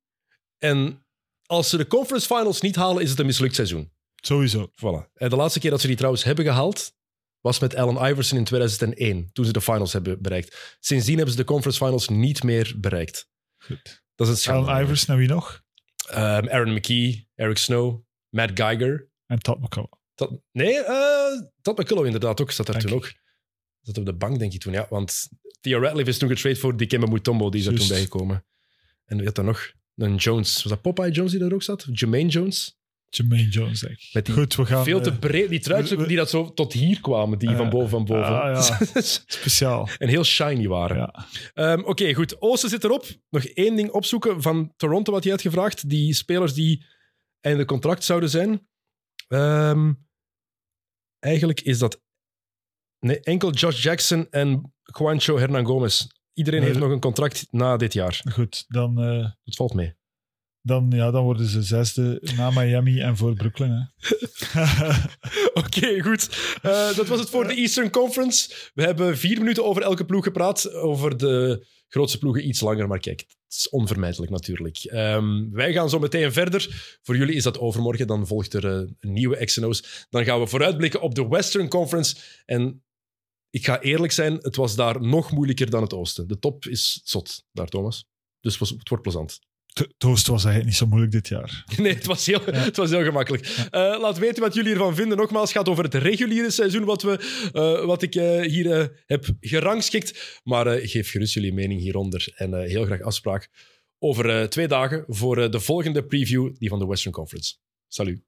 En als ze de conference finals niet halen, is het een mislukt seizoen. Sowieso. Voilà. En de laatste keer dat ze die trouwens hebben gehaald, was met Allen Iverson in 2001, toen ze de finals hebben bereikt. Sindsdien hebben ze de conference finals niet meer bereikt. Goed. Dat is het schande. Allen Iverson en wie nog? Ehm, Aaron McKee, Eric Snow, Matt Geiger. En Todd McCullough. Nee, eh Todd McCullough inderdaad ook. Zat daar toen ook. Zat op de bank, denk ik toen, ja. Want Theo Ratliff is toen getrade voor Dikembe Mutombo, die is er toen Juist. bijgekomen. En wie had er nog? Een Jones. Was dat Popeye Jones die daar ook zat? Jermaine Jones? Jermaine Jones, denk ik. Met die Goed, we gaan... Veel te eh, breed. Die truitjes die dat zo tot hier kwamen, die Eh, van boven van boven. ah, ja. speciaal. en heel shiny waren. Ja. Ehm, Oké, goed. Oosten zit erop. Nog één ding opzoeken van Toronto, wat je had gevraagd. Die spelers die einde contract zouden zijn. Ehm, eigenlijk is dat nee, enkel Josh Jackson en Juancho Hernan Gomez. Iedereen Nee, heeft nog een contract na dit jaar. Goed, dan, eh, Dat valt mee. dan, ja, dan worden ze zesde na Miami en voor Brooklyn. Oké, goed. Eh, dat was het voor de Eastern Conference. We hebben vier minuten over elke ploeg gepraat. Over de grootste ploegen iets langer, maar kijk, het is onvermijdelijk natuurlijk. Ehm, wij gaan zo meteen verder. Voor jullie is dat overmorgen. Dan volgt er eh, een nieuwe XNO's. Dan gaan we vooruitblikken op de Western Conference. En ik ga eerlijk zijn, het was daar nog moeilijker dan het Oosten. De top is zot daar, Thomas. Dus het was- het wordt plezant. To- Toast was eigenlijk niet zo moeilijk dit jaar. Nee, het was heel, het was heel gemakkelijk. Eh, laat weten wat jullie ervan vinden. Nogmaals, het gaat over het reguliere seizoen wat, we, eh, wat ik eh, hier heb gerangschikt. Maar eh, geef gerust jullie mening hieronder. En eh, heel graag afspraak over eh, twee dagen voor eh, de volgende preview, die van de Western Conference. Salut.